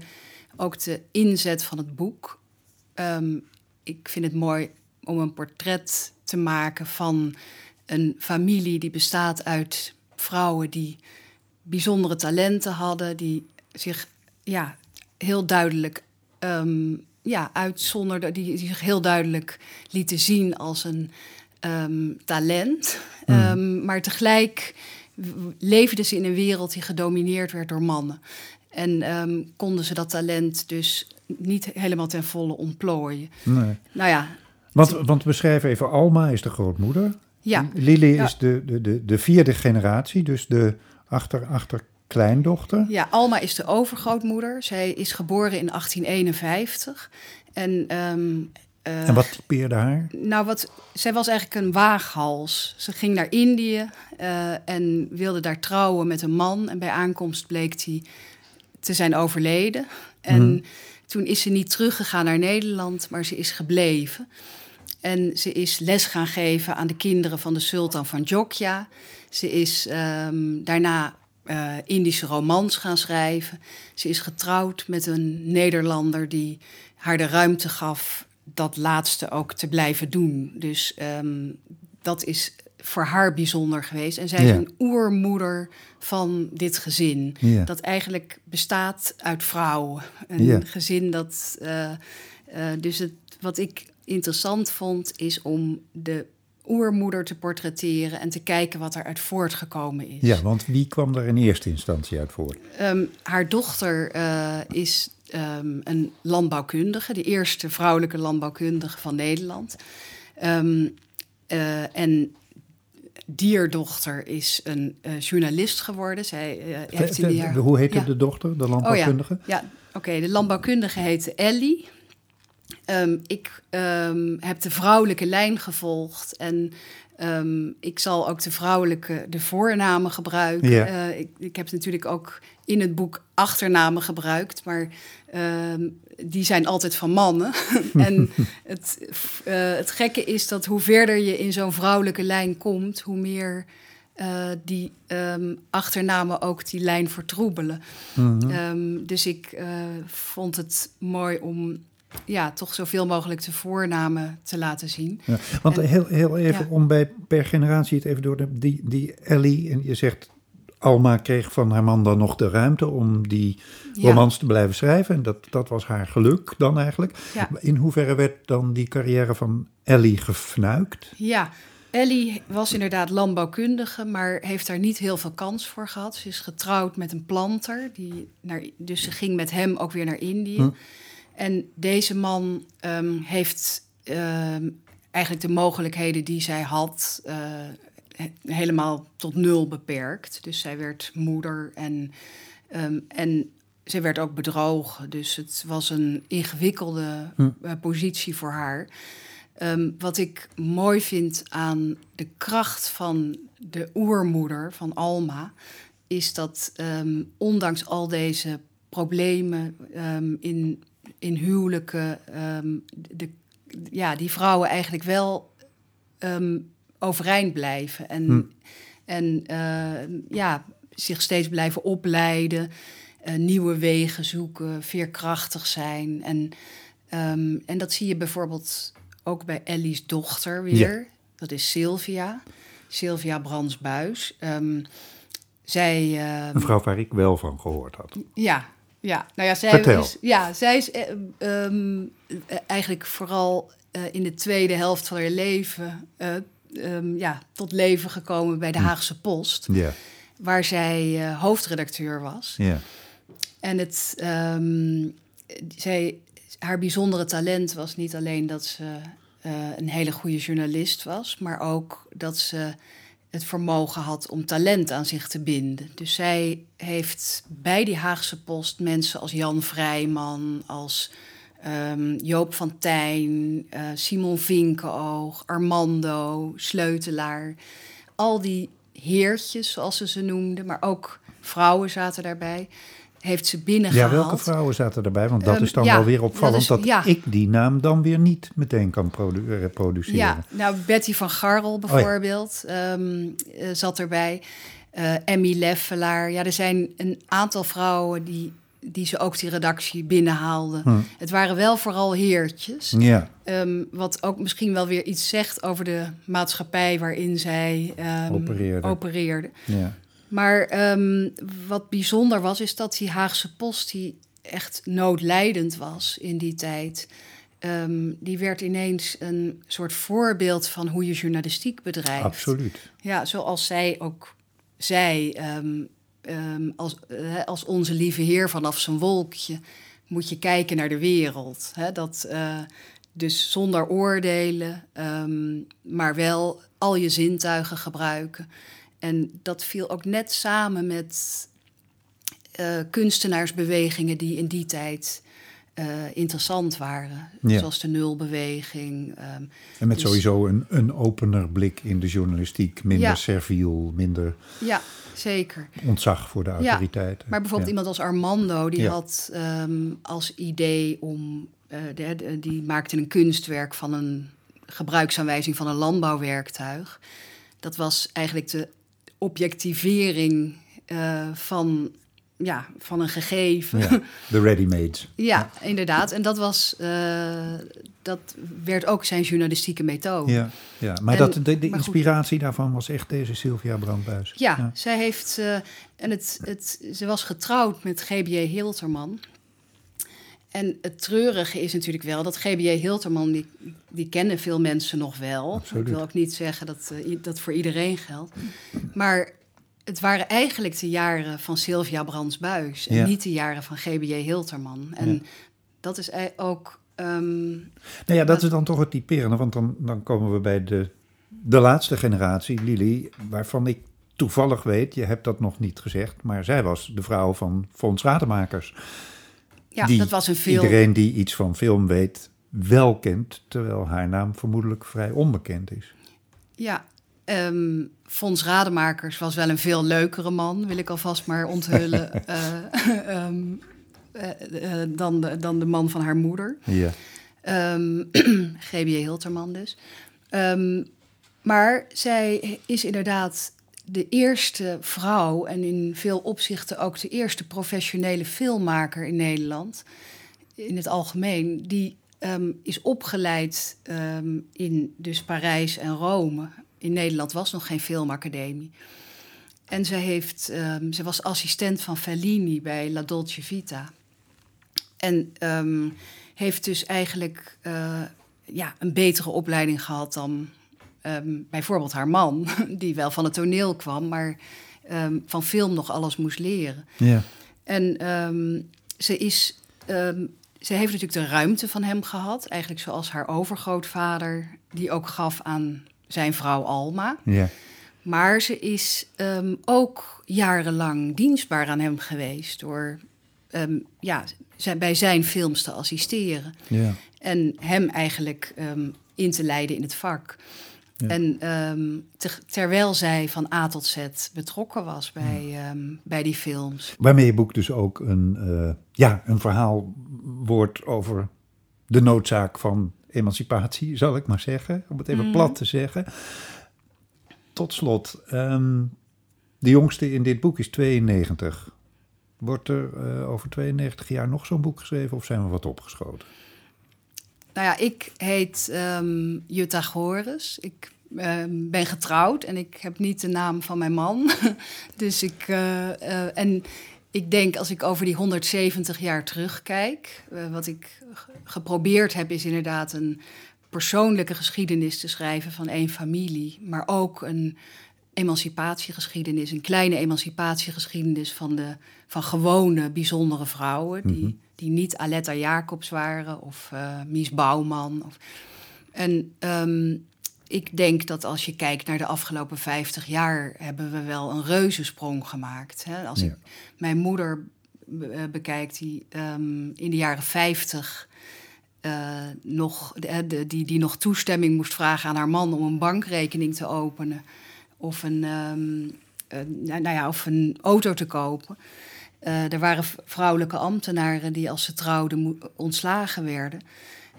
ook de inzet van het boek. Um, ik vind het mooi om een portret te maken van een familie die bestaat uit vrouwen die bijzondere talenten hadden, die zich ja, heel duidelijk um, ja, uitzonderde, die, die zich heel duidelijk lieten zien als een um, talent. Mm. Um, maar tegelijk leefden ze in een wereld die gedomineerd werd door mannen. En ehm, konden ze dat talent dus niet helemaal ten volle ontplooien. Nee. Nou ja, Want, want we schrijven even, Alma is de grootmoeder. ja, Lili Ja. is de, de, de, de vierde generatie, dus de achter, achterkleindochter. ja, Alma is de overgrootmoeder. Zij is geboren in 1851. En, ehm, eh, En wat typeerde haar? Nou, wat, zij was eigenlijk een waaghals. Ze ging naar Indië eh, en wilde daar trouwen met een man. En bij aankomst bleek hij te zijn overleden. En Mhm. toen is ze niet teruggegaan naar Nederland, maar ze is gebleven. En ze is les gaan geven aan de kinderen van de sultan van Jogja. Ze is ehm, daarna eh, Indische romans gaan schrijven. Ze is getrouwd met een Nederlander die haar de ruimte gaf dat laatste ook te blijven doen. Dus ehm, dat is voor haar bijzonder geweest. En zij is een oermoeder van dit gezin. Ja. Dat eigenlijk bestaat uit vrouwen. Een Ja. gezin dat. eh, eh, dus het, wat ik interessant vond, is om de oermoeder te portretteren en te kijken wat eruit voortgekomen is. Ja, want wie kwam daar in eerste instantie uit voort? Ehm, haar dochter eh, is ehm, een landbouwkundige, de eerste vrouwelijke landbouwkundige van Nederland. Ehm, eh, en dierdochter is een eh, journalist geworden. Zij heeft in De- de de- jaar... hoe heette Ja. de dochter, de Oh landbouwkundige? ja, ja oké. de landbouwkundige heette Ellie. Ehm, ik ehm, heb de vrouwelijke lijn gevolgd en ehm, ik zal ook de vrouwelijke, de voornamen gebruiken. Eh, ik, ik heb natuurlijk ook in het boek achternamen gebruikt, maar die zijn altijd van mannen. en het, eh, het gekke is dat hoe verder je in zo'n vrouwelijke lijn komt, hoe meer eh, die ehm, achternamen ook die lijn vertroebelen. Mhm. Dus ik vond het mooi om ja, toch zoveel mogelijk de voornamen te laten zien. Ja, want En- heel, heel even ja. om bij per generatie het even door de, die, die Ellie, en je zegt Alma kreeg van haar man dan nog de ruimte om die Ja. romans te blijven schrijven. En dat, dat was haar geluk dan eigenlijk. Ja. In hoeverre werd dan die carrière van Ellie gefnuikt? Ja, Ellie was inderdaad landbouwkundige, maar heeft daar niet heel veel kans voor gehad. Ze is getrouwd met een planter, die naar, dus ze ging met hem ook weer naar Indië. Hm. En deze man ehm, heeft ehm, eigenlijk de mogelijkheden die zij had eh, he- helemaal tot nul beperkt. Dus zij werd moeder en, ehm, en zij werd ook bedrogen. Dus het was een ingewikkelde Hm. eh, positie voor haar. Wat ik mooi vind aan de kracht van de oermoeder van Alma, is dat ondanks al deze problemen in, in huwelijken, ehm, de, ja, die vrouwen eigenlijk wel ehm, overeind blijven. En, Hm. en eh, ja, zich steeds blijven opleiden, eh, nieuwe wegen zoeken, veerkrachtig zijn. En, ehm, en dat zie je bijvoorbeeld ook bij Ellie's dochter weer. Dat is Sylvia. Sylvia Brandsbuis. Ehm, zij... ehm, Een vrouw waar ik wel van gehoord had. ja, ja. Nou ja, zij Vertel. is, ja, zij is eh, ehm, eh, eigenlijk vooral eh, in de tweede helft van haar leven eh, ehm, ja, tot leven gekomen bij de Hm. Haagse Post, Ja, waar zij hoofdredacteur was. ja. En het, ehm, zij, haar bijzondere talent was niet alleen dat ze een hele goede journalist was, maar ook dat ze het vermogen had om talent aan zich te binden. Dus zij heeft bij die Haagse Post mensen als Jan Vrijman, als ehm, Joop van Tijn, eh, Simon Vinkenoog, Armando, Sleutelaar. Al die heertjes, zoals ze ze noemden, maar ook vrouwen zaten daarbij. Heeft ze ja, binnengehaald. welke vrouwen zaten erbij? Want dat Ehm, is dan ja, wel weer opvallend dat ja. ik die naam dan weer niet meteen kan produ- reproduceren. Ja, nou Betty van Garrel bijvoorbeeld ehm, eh, zat erbij. Eh, Emmy Leffelaar. Ja, er zijn een aantal vrouwen die, die ze ook die redactie binnenhaalden. Hm. Het waren wel vooral heertjes. Ja, Ehm, wat ook misschien wel weer iets zegt over de maatschappij waarin zij ehm, Opereerde. opereerde. ja. Maar ehm, wat bijzonder was, is dat die Haagse Post, die echt noodlijdend was in die tijd, ehm, die werd ineens een soort voorbeeld van hoe je journalistiek bedrijft. absoluut. Ja, zoals zij ook zei, ehm, als, eh, als onze lieve Heer vanaf zijn wolkje moet je kijken naar de wereld. Hè? Dat, eh, dus zonder oordelen, maar wel al je zintuigen gebruiken. En dat viel ook net samen met eh, kunstenaarsbewegingen die in die tijd eh, interessant waren. Ja. Zoals de nulbeweging. ehm, En met Dus- sowieso een, een opener blik in de journalistiek. Minder Ja. serviel, minder ja, zeker. ontzag voor de Ja, autoriteiten. Maar bijvoorbeeld iemand als Armando, die had ehm, als idee om... eh, de- de- die maakte een kunstwerk van een gebruiksaanwijzing van een landbouwwerktuig. Dat was eigenlijk de objectivering eh, van, ja, van een gegeven. Ja, de ready-mades. Ja, inderdaad. En dat, was, eh, dat werd ook zijn journalistieke methode. Ja, ja. maar En- dat, de, de maar goed. inspiratie daarvan was echt deze Sylvia Brandbuis. Ja, zij heeft. eh, en het, het, ze was getrouwd met G.B.J. Hilterman. En het treurige is natuurlijk wel dat G.B.J. Hilterman, die, die kennen veel mensen nog wel. Absoluut. Ik wil ook niet zeggen dat eh, dat voor iedereen geldt. Maar het waren eigenlijk de jaren van Sylvia Brands-Buis en Ja. niet de jaren van G.B.J. Hilterman. En Ja. dat is ei- ook. ehm, Nou ja, dat is dan toch het typerende, want dan, dan komen we bij de, de laatste generatie, Lili, waarvan ik toevallig weet, je hebt dat nog niet gezegd, maar zij was de vrouw van Fons Rademakers. Ja, die dat was een veel. Iedereen die iets van film weet, wel kent, terwijl haar naam vermoedelijk vrij onbekend is. Ja, ehm Fons Rademakers was wel een veel leukere man, wil ik alvast maar onthullen, eh, ehm, eh, eh, dan, de, dan de man van haar moeder. Ja. Ehm G.B.J. Hilterman dus. Maar zij is inderdaad de eerste vrouw en in veel opzichten ook de eerste professionele filmmaker in Nederland, in het algemeen, die ehm, is opgeleid ehm, in dus Parijs en Rome. In Nederland was nog geen filmacademie. En zij, heeft, ze was assistent van Fellini bij La Dolce Vita. En heeft dus eigenlijk eh, ja, een betere opleiding gehad dan ehm, bijvoorbeeld haar man, die wel van het toneel kwam, maar ehm, van film nog alles moest leren. Ja. En ehm, ze, is, ze heeft natuurlijk de ruimte van hem gehad, eigenlijk zoals haar overgrootvader, die ook gaf aan zijn vrouw Alma. Ja. Maar ze is ook jarenlang dienstbaar aan hem geweest door ja, zijn, bij zijn films te assisteren. Ja. En hem eigenlijk in te leiden in het vak. Ja. En ehm, te- terwijl zij van A tot Z betrokken was bij, ehm, bij die films. Waarmee je boek dus ook een, eh, ja, een verhaal wordt over de noodzaak van emancipatie, zal ik maar zeggen. Om het even Mhm. plat te zeggen. Tot slot, ehm, de jongste in dit boek is 92. Wordt er eh, over 92 jaar nog zo'n boek geschreven of zijn we wat opgeschoten? Nou ja, ik heet ehm, Jutta Gores. Ik ehm, ben getrouwd en ik heb niet de naam van mijn man. dus ik. eh, eh, en ik denk als ik over die 170 jaar terugkijk. eh, wat ik geprobeerd heb, is inderdaad een persoonlijke geschiedenis te schrijven van één familie. Maar ook een emancipatiegeschiedenis, een kleine emancipatiegeschiedenis van, de, van gewone, bijzondere vrouwen. Die, die niet Aletta Jacobs waren of eh, Mies Bouwman. Of, en ehm, ik denk dat als je kijkt naar de afgelopen 50 jaar, hebben we wel een reuzensprong gemaakt. Hè? Als Ja. ik mijn moeder be- eh, bekijk, die ehm, in de jaren 50 eh, nog, de, de- die, die nog toestemming moest vragen aan haar man om een bankrekening te openen. Of een, ehm, eh, nou nou ja, of een auto te kopen. Eh, er waren vrouwelijke ambtenaren die als ze trouwden ontslagen werden.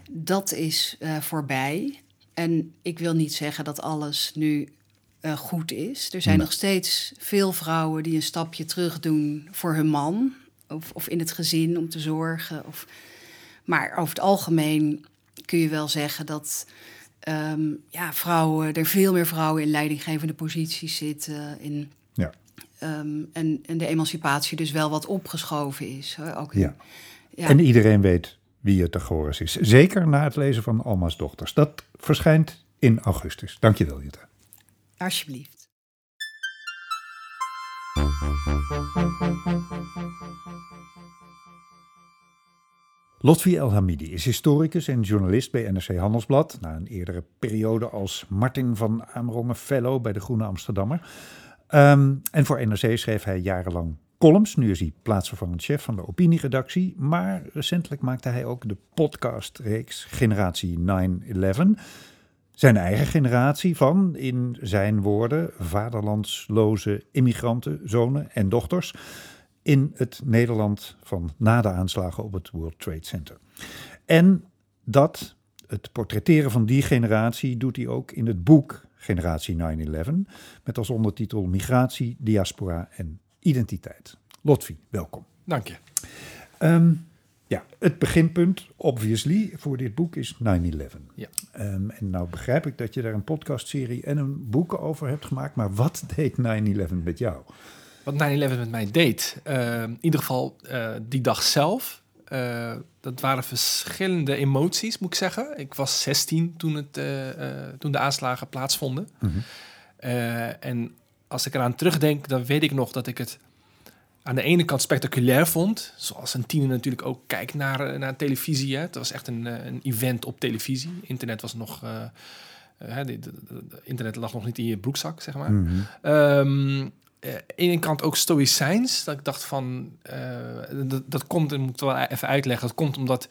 Dat is eh, voorbij. En ik wil niet zeggen dat alles nu eh, goed is. Er zijn Nee. nog steeds veel vrouwen die een stapje terug doen voor hun man. Of, of in het gezin om te zorgen. Of... Maar over het algemeen kun je wel zeggen dat ehm, ja, vrouwen, er veel meer vrouwen in leidinggevende posities zitten. In, Ja. Ehm, en, en de emancipatie dus wel wat opgeschoven is. hoor. Ook in- Ja. ja. En iedereen weet wie het Tagoras is. Zeker na het lezen van Alma's Dochters. Dat verschijnt in augustus. Dankjewel, Jutta. Alsjeblieft. Lotfi El Hamidi is historicus en journalist bij NRC Handelsblad. Na een eerdere periode als Martin van Amerongen Fellow bij de Groene Amsterdammer. Ehm, en voor NRC schreef hij jarenlang columns. Nu is hij plaatsvervangend chef van de opinieredactie. Maar recentelijk maakte hij ook de podcastreeks Generatie 9-11. Zijn eigen generatie van, in zijn woorden, vaderlandsloze immigranten, zonen en dochters in het Nederland van na de aanslagen op het World Trade Center. En dat, het portretteren van die generatie, doet hij ook in het boek Generatie 9-11, met als ondertitel Migratie, Diaspora en Identiteit. Lotfi, welkom. Dank je. Ehm, ja, het beginpunt, obviously, voor dit boek is 9-11. Ja. Ehm, en nou begrijp ik dat je daar een podcastserie en een boek over hebt gemaakt, maar wat deed 9-11 met jou? Wat 9-11 met mij deed, uh, in ieder geval uh, die dag zelf, uh, dat waren verschillende emoties, moet ik zeggen. Ik was 16 toen, het, toen de aanslagen plaatsvonden. Mm -hmm. en als ik eraan terugdenk, dan weet ik nog dat ik het aan de ene kant spectaculair vond. Zoals een tiener natuurlijk ook kijkt naar, naar televisie. Hè. Het was echt een, een event op televisie. Internet was nog... De, de, de, internet lag nog niet in je broekzak, zeg maar. Mm -hmm. um, uh, ene kant ook stoïcijns. Dat ik dacht van, uh, dat, dat komt, en moet ik wel even uitleggen, dat komt omdat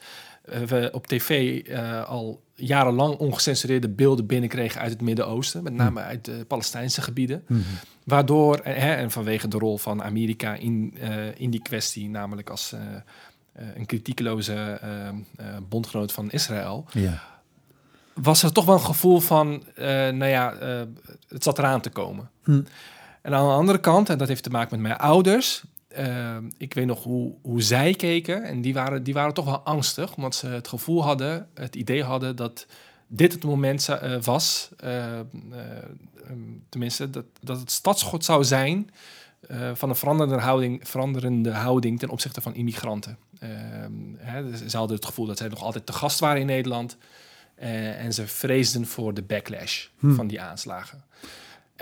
uh, we op tv al jarenlang ongecensureerde beelden binnenkregen uit het Midden-Oosten, met name uit de Palestijnse gebieden. Mm -hmm. Waardoor, hè, en vanwege de rol van Amerika in, in die kwestie, namelijk als een kritiekeloze bondgenoot van Israël. Ja. Was er toch wel een gevoel van, nou ja, het zat eraan te komen. Hm. En aan de andere kant, en dat heeft te maken met mijn ouders. Uh, ik weet nog hoe, hoe zij keken. En die waren, die waren toch wel angstig. Omdat ze het gevoel hadden, het idee hadden dat dit het moment uh, was. Uh, tenminste, dat, dat het stadschot zou zijn van een veranderende houding, veranderende houding ten opzichte van immigranten. Ehm, hè, dus ze hadden het gevoel dat zij nog altijd te gast waren in Nederland. en ze vreesden voor de backlash Hmm. van die aanslagen.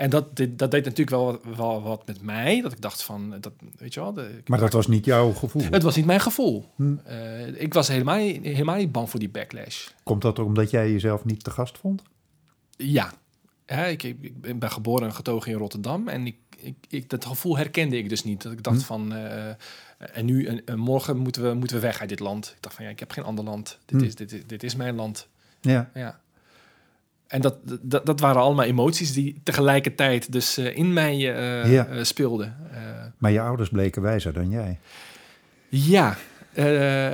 En dat, dit, dat deed natuurlijk wel, wel wat met mij. Dat ik dacht van, dat, weet je wel. De, Maar dat was niet jouw gevoel? het was niet mijn gevoel. Hm. Uh, ik was helemaal niet, helemaal niet bang voor die backlash. Komt dat omdat jij jezelf niet te gast vond? Ja. ja ik, ik, ben geboren en getogen in Rotterdam. En ik, ik, ik, dat gevoel herkende ik dus niet. Dat ik dacht Hm. van, uh, en nu, en, en morgen moeten we, moeten we weg uit dit land. Ik dacht van, ja, ik heb geen ander land. Dit, Hm. is, dit, is, dit is mijn land. Ja. Ja. En dat, dat, dat waren allemaal emoties die tegelijkertijd dus uh, in mij Ja. uh, speelden. Maar je ouders bleken wijzer dan jij. ja,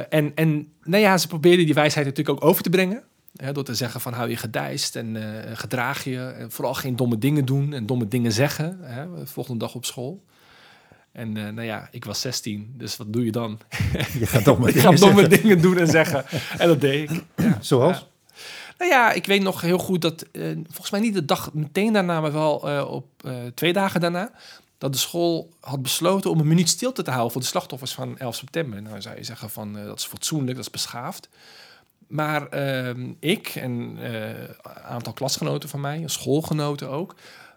en, en nou ja, ze probeerden die wijsheid natuurlijk ook over te brengen. Hè, door te zeggen van hou je gedijst en uh, gedraag je. En vooral geen domme dingen doen en domme dingen zeggen. Hè, de volgende dag op school. En uh, nou ja, ik was 16, dus wat doe je dan? Je gaat domme, ik dingen, ga domme dingen doen en zeggen. En dat deed ik. Ja. Zoals? Ja. Nou ja, ik weet nog heel goed dat, uh, volgens mij niet de dag meteen daarna, maar wel uh, op uh, twee dagen daarna, dat de school had besloten om een minuut stilte te houden voor de slachtoffers van 11 september. Nou zou je zeggen van dat is fatsoenlijk, dat is beschaafd. Maar ehm, ik en een aantal klasgenoten van mij, schoolgenoten ook,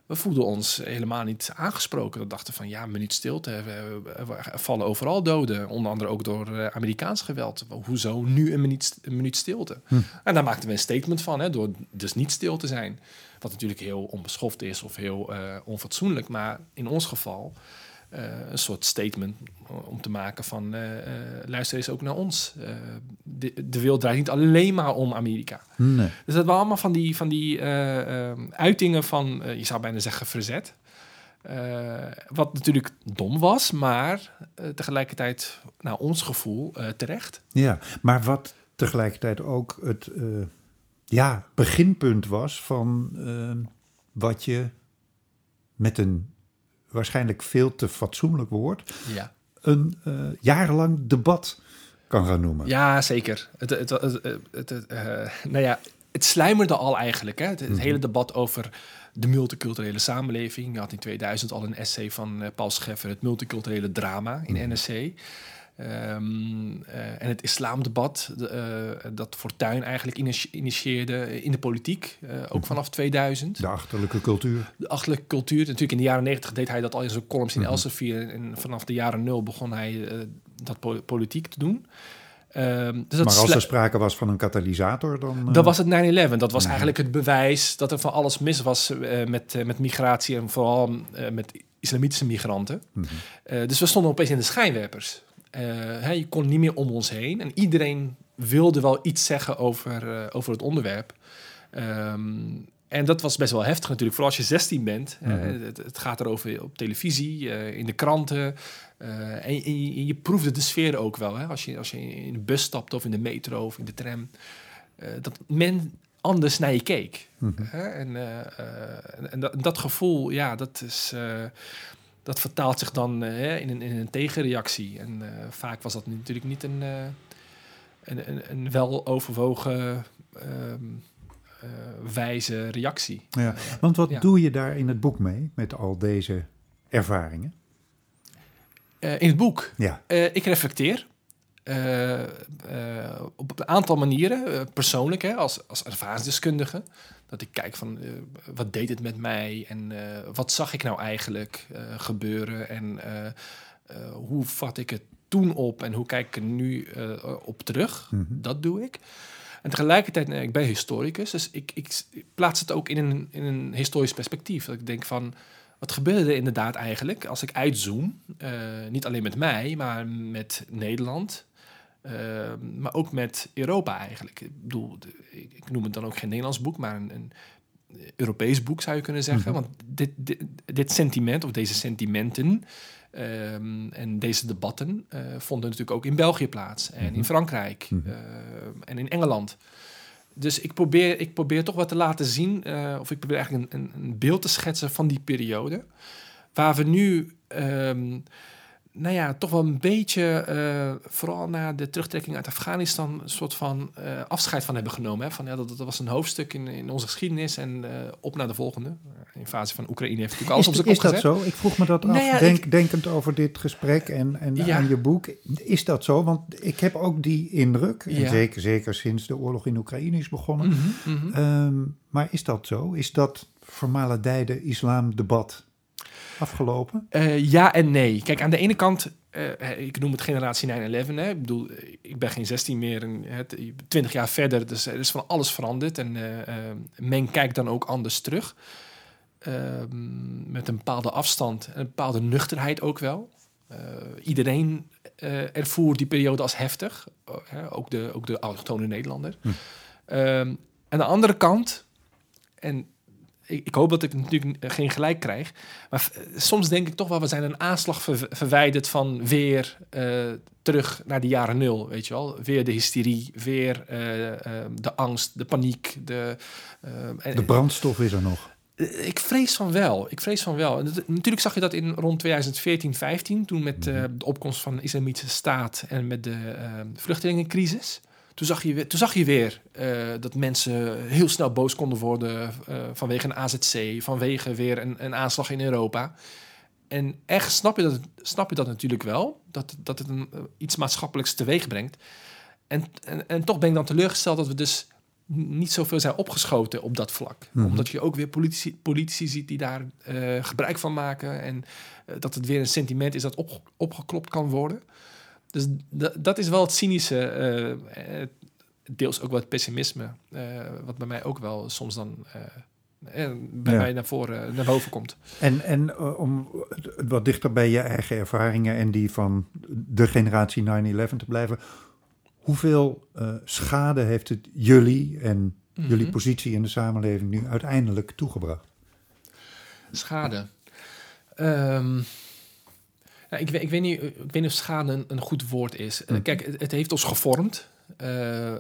we voelden ons helemaal niet aangesproken. We dachten van ja, een minuut stilte. Er vallen overal doden. Onder andere ook door uh, Amerikaans geweld. Hoezo nu een minuut, een minuut stilte? Hm. En daar maakten we een statement van, hè, door dus niet stil te zijn. Wat natuurlijk heel onbeschoft is of heel uh, onfatsoenlijk. Maar in ons geval uh, een soort statement om te maken van... uh, luister eens ook naar ons. Uh, de, de wereld draait niet alleen maar om Amerika. Nee. Dus dat waren allemaal van die, van die uitingen van, je zou bijna zeggen, verzet. Wat natuurlijk dom was, maar tegelijkertijd, naar ons gevoel, terecht. Ja, maar wat tegelijkertijd ook het ja, beginpunt was van wat je met een waarschijnlijk veel te fatsoenlijk woord ja. een jarenlang debat kan gaan noemen. Ja, zeker. Het, het, het, het nou ja, het sluimerde al eigenlijk. Hè? Het, mm -hmm. hele debat over de multiculturele samenleving. Je had in 2000 al een essay van uh, Paul Scheffer, het multiculturele drama in NRC. Uh, Ehm, eh, en het islamdebat, de, eh, dat Fortuyn eigenlijk initi- initieerde in de politiek, eh, ook vanaf 2000. De achterlijke cultuur. De achterlijke cultuur. Natuurlijk in de jaren 90 deed hij dat al in zijn columns in Mhm. Elsevier. En vanaf de jaren nul begon hij eh, dat po- politiek te doen. Ehm, dus maar als er sprake was van een katalysator, dan... eh, dat was het 9-11. Dat was Mhm. eigenlijk het bewijs dat er van alles mis was eh, met, eh, met migratie en vooral eh, met islamitische migranten. mhm. Eh, dus we stonden opeens in de schijnwerpers. Eh, hè, je kon niet meer om ons heen. En iedereen wilde wel iets zeggen over, eh, over het onderwerp. Ehm, en dat was best wel heftig natuurlijk, vooral als je 16 bent. Mhm. het, het gaat erover op televisie, eh, in de kranten. en, en je, je proefde de sfeer ook wel. Hè? Als, je, als je in de bus stapt of in de metro of in de tram. dat men anders naar je keek. Mhm. En, en, dat, dat gevoel, ja, dat is... dat vertaalt zich dan eh, in, een, in een tegenreactie. En eh, vaak was dat natuurlijk niet een, eh, een, een, een wel overwogen ehm, eh, wijze reactie. Ja, want wat Ja. doe je daar in het boek mee, met al deze ervaringen? In het boek, Ja, ik reflecteer. Eh, eh, op een aantal manieren, eh, persoonlijk, hè, als, als ervaringsdeskundige. Dat ik kijk van, wat deed het met mij en wat zag ik nou eigenlijk gebeuren en hoe vat ik het toen op en hoe kijk ik er nu op terug. Mhm. Dat doe ik. En tegelijkertijd, nee, ik ben historicus, dus ik, ik plaats het ook in een, in een historisch perspectief. Dat ik denk van, wat gebeurde er inderdaad eigenlijk als ik uitzoom? niet alleen met mij, maar met Nederland. Eh, maar ook met Europa eigenlijk. Ik bedoel, ik, ik noem het dan ook geen Nederlands boek, maar een, een Europees boek zou je kunnen zeggen. Mhm. Want dit, dit, dit sentiment, of deze sentimenten ehm, en deze debatten eh, vonden natuurlijk ook in België plaats. En Mhm. in Frankrijk Mhm. eh, en in Engeland. Dus ik probeer, ik probeer toch wat te laten zien, eh, of ik probeer eigenlijk een, een, een beeld te schetsen van die periode. Waar we nu, ehm, nou ja, toch wel een beetje, eh, vooral na de terugtrekking uit Afghanistan, een soort van eh, afscheid van hebben genomen. Hè? Van, ja, dat, dat was een hoofdstuk in, in onze geschiedenis en eh, op naar de volgende. De invasie van Oekraïne heeft natuurlijk alles is, op zijn is kop dat gezet. zo? Ik vroeg me dat af, Nou ja, denk, denkend over dit gesprek en, en Ja. aan je boek. Is dat zo? Want ik heb ook die indruk, en Ja. zeker, zeker sinds de oorlog in Oekraïne is begonnen. Mhm, mhm. Ehm, maar is dat zo? Is dat vermaledijde islamdebat afgelopen? Eh, ja en nee. Kijk, aan de ene kant, eh, ik noem het generatie 9-11. Hè. Ik bedoel, ik ben geen 16 meer, en, het, 20 jaar verder. Dus er is van alles veranderd. En eh, men kijkt dan ook anders terug. Ehm, met een bepaalde afstand en een bepaalde nuchterheid ook wel. Iedereen ervoer die periode als heftig. Ook, de, ook de autochtone Nederlander. Hm. Ehm, aan de andere kant, en ik, ik hoop dat ik natuurlijk geen gelijk krijg, maar f- soms denk ik toch wel, we zijn een aanslag ver- verwijderd van weer eh, terug naar de jaren nul, weet je wel. Weer de hysterie, weer eh, eh, de angst, de paniek. De, eh, en- De brandstof is er nog. eh, Ik vrees van wel. Ik vrees van wel. Natuurlijk zag je dat in rond 2014, 15, toen met eh, de opkomst van de Islamitische Staat en met de eh, vluchtelingencrisis. Toen zag je weer, toen zag je weer eh, dat mensen heel snel boos konden worden eh, vanwege een AZC, vanwege weer een, een aanslag in Europa. En echt snap je dat, snap je dat natuurlijk wel, dat, dat het een, eh, iets maatschappelijks teweeg brengt. En, en, en toch ben ik dan teleurgesteld dat we dus niet zoveel zijn opgeschoten op dat vlak. Mhm. Omdat je ook weer politici, politici ziet die daar gebruik van maken. En dat het weer een sentiment is dat op, opgeklopt kan worden. Dus dat is wel het cynische, eh, eh, deels ook wat pessimisme. eh, wat bij mij ook wel soms dan bij Ja. mij naar, voren, naar boven komt. En, en om wat dichter bij je eigen ervaringen en die van de generatie 9-11 te blijven. Hoeveel eh, schade heeft het jullie en jullie Mhm. positie in de samenleving nu uiteindelijk toegebracht? Schade. Ehm, nou, ik, weet, ik, weet niet, ik weet niet of schade een, een goed woord is. Eh, Hm. kijk, het, het heeft ons gevormd. Eh,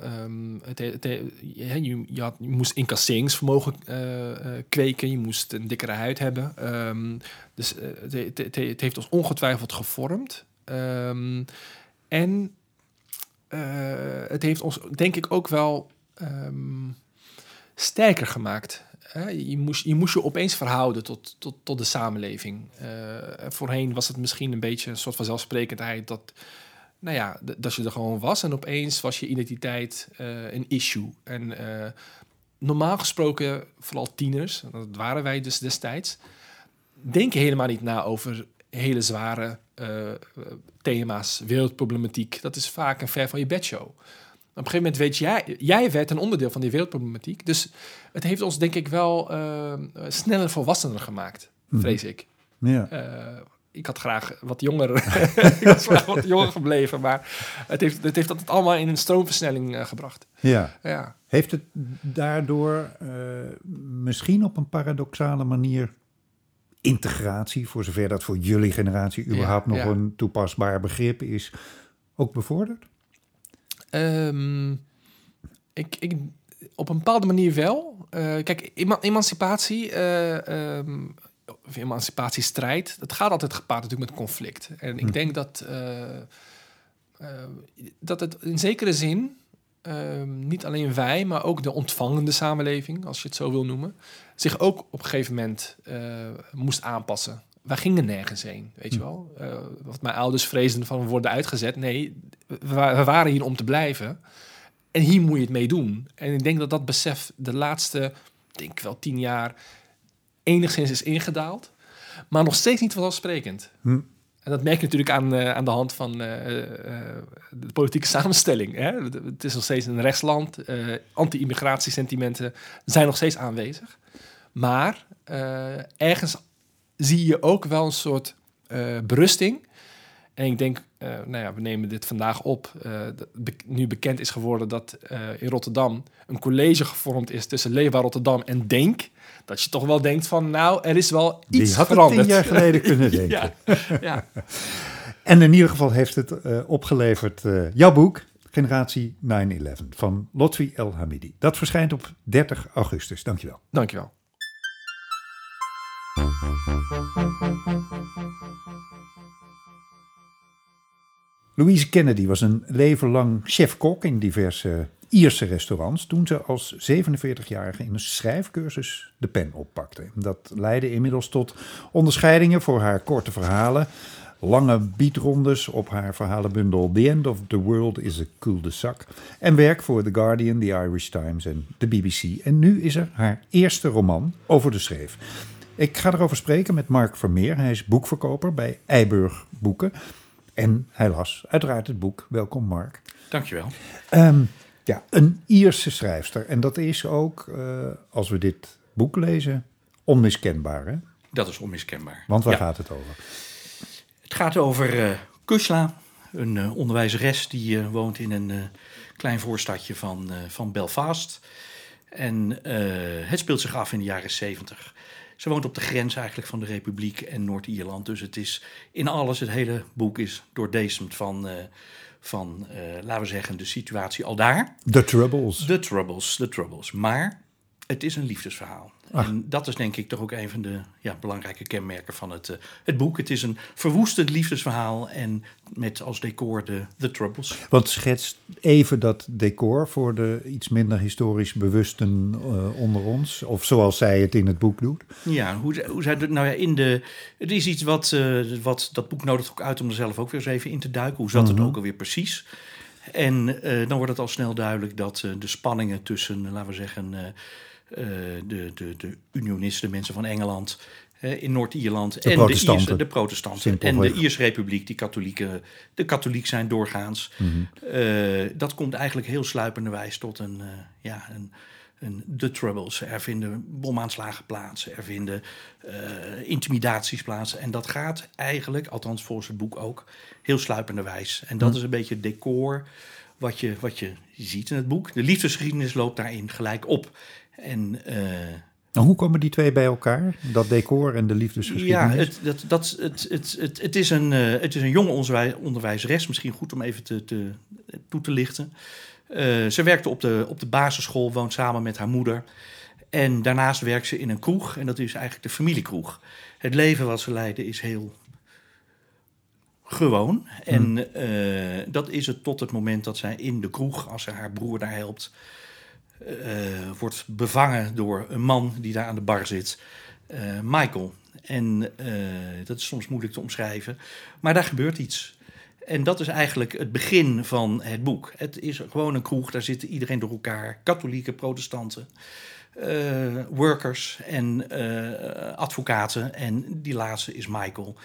het, he- het, he- je, je, je had, je moest incasseringsvermogen eh, eh, kweken. Je moest een dikkere huid hebben. Ehm, dus eh, het, he- het, het, het heeft ons ongetwijfeld gevormd. Ehm, en eh, het heeft ons, denk ik, ook wel ehm, sterker gemaakt. Je, moest, je moest je opeens verhouden tot, tot, tot de samenleving. Eh, voorheen was het misschien een beetje een soort van zelfsprekendheid dat nou ja, dat je er gewoon was en opeens was je identiteit eh, een issue. En eh, normaal gesproken, vooral tieners, en dat waren wij dus destijds, denken helemaal niet na over hele zware thema's, wereldproblematiek. Dat is vaak een ver van je bedshow. Op een gegeven moment weet jij, jij werd een onderdeel van die wereldproblematiek. Dus het heeft ons denk ik wel eh, sneller volwassener gemaakt, Mhm. vrees ik. Ja. Eh, ik had graag wat jonger, ik was graag wat jonger gebleven, maar het heeft, het heeft dat allemaal in een stroomversnelling eh, gebracht. ja. Ja. Heeft het daardoor misschien op een paradoxale manier integratie, voor zover dat voor jullie generatie Ja, überhaupt nog ja. een toepasbaar begrip is, ook bevorderd? Ehm, ik, ik, op een bepaalde manier wel. Eh, kijk, ema- emancipatie, eh, ehm, of emancipatiestrijd, dat gaat altijd gepaard natuurlijk met conflict. En ik Hm. denk dat, eh, dat het in zekere zin ehm, niet alleen wij, maar ook de ontvangende samenleving, als je het zo wil noemen, zich ook op een gegeven moment moest aanpassen. Wij gingen nergens heen, weet je Hm. wel. Eh, wat mijn ouders vreesden van we worden uitgezet. Nee, we, we waren hier om te blijven. En hier moet je het mee doen. En ik denk dat dat besef de laatste, ik denk wel tien jaar, enigszins is ingedaald. Maar nog steeds niet vanzelfsprekend. Hm. En dat merk je natuurlijk aan, eh, aan de hand van eh, de politieke samenstelling. Hè? Het- is nog steeds een rechtsland. Anti-immigratiesentimenten zijn nog steeds aanwezig. Maar ergens zie je ook wel een soort eh, berusting. En ik denk, eh, nou ja, we nemen dit vandaag op. dat be- nu bekend is geworden dat in Rotterdam een college gevormd is tussen Leefbaar Rotterdam en Denk. Dat je toch wel denkt van, nou, er is wel Die iets had het veranderd. tien jaar geleden kunnen denken. ja, ja. En in ieder geval heeft het opgeleverd jouw boek, Generatie 9-11, van Lotfi El Hamidi. Dat verschijnt op 30 augustus. Dankjewel. Dankjewel. Louise Kennedy was een leven lang chef-kok in diverse Ierse restaurants toen ze als 47-jarige in een schrijfcursus de pen oppakte. Dat leidde inmiddels tot onderscheidingen voor haar korte verhalen, lange beatrondes op haar verhalenbundel The End of the World is a Cul-de-sac en werk voor The Guardian, The Irish Times en de BBC. En nu is er haar eerste roman over de schreef. Ik ga erover spreken met Mark Vermeer. Hij is boekverkoper bij Eiburg Boeken. En hij las uiteraard het boek. Welkom, Mark. Dankjewel. Ehm, ja, een Ierse schrijfster. En dat is ook, eh, als we dit boek lezen, onmiskenbaar. Hè? Dat is onmiskenbaar. Want waar Ja. gaat het over? Het gaat over eh Kusla, een eh, onderwijzeres die woont in een klein voorstadje van, van Belfast. En het speelt zich af in de jaren 70. Ze woont op de grens eigenlijk van de Republiek en Noord-Ierland. Dus het is in alles, het hele boek is doordezemd van, eh, van eh, laten we zeggen, de situatie al daar. The Troubles. The Troubles, The Troubles. Maar het is een liefdesverhaal. Ach. En dat is denk ik toch ook een van de ja, belangrijke kenmerken van het, eh, het boek. Het is een verwoestend liefdesverhaal en met als decor de The Troubles. Want schets even dat decor voor de iets minder historisch bewusten eh, onder ons. Of zoals zij het in het boek doet. Ja, hoe, hoe zij het- nou ja, in de. Het is iets wat, eh, wat dat boek nodigt ook uit om er zelf ook weer eens even in te duiken. Hoe zat Mhm. het ook alweer precies? En dan wordt het al snel duidelijk dat de spanningen tussen, laten we zeggen, de, de, de unionisten, de mensen van Engeland. eh, in Noord-Ierland en de. Ierse, de protestanten en de Ierse Republiek, die katholieken, de katholiek zijn doorgaans. Eh, dat komt eigenlijk heel sluipenderwijs tot een, eh, ja, een, een The Troubles. Er vinden bomaanslagen plaats, er vinden eh, intimidaties plaats. En dat gaat eigenlijk, althans volgens het boek ook, heel sluipenderwijs. En dat is een beetje het decor wat je, wat je ziet in het boek. De liefdesgeschiedenis loopt daarin gelijk op. En eh, Nou, hoe komen die twee bij elkaar? Dat decor en de ja, liefdesgeschiedenis? het, dat, dat, het, het, het, het, is een, eh, het is een jonge onderwij- onderwijzeres, misschien goed om even te, te, toe te lichten. Eh, ze werkte op de, op de basisschool, woont samen met haar moeder. En daarnaast werkt ze in een kroeg, en dat is eigenlijk de familiekroeg. Het leven wat ze leiden is heel gewoon. En eh, dat is het tot het moment dat zij in de kroeg, als ze haar broer daar helpt, eh, wordt bevangen door een man die daar aan de bar zit, eh, Michael. En eh, dat is soms moeilijk te omschrijven, maar daar gebeurt iets. En dat is eigenlijk het begin van het boek. Het is gewoon een kroeg, daar zitten iedereen door elkaar. Katholieken, protestanten, workers en advocaten. En die laatste is Michael.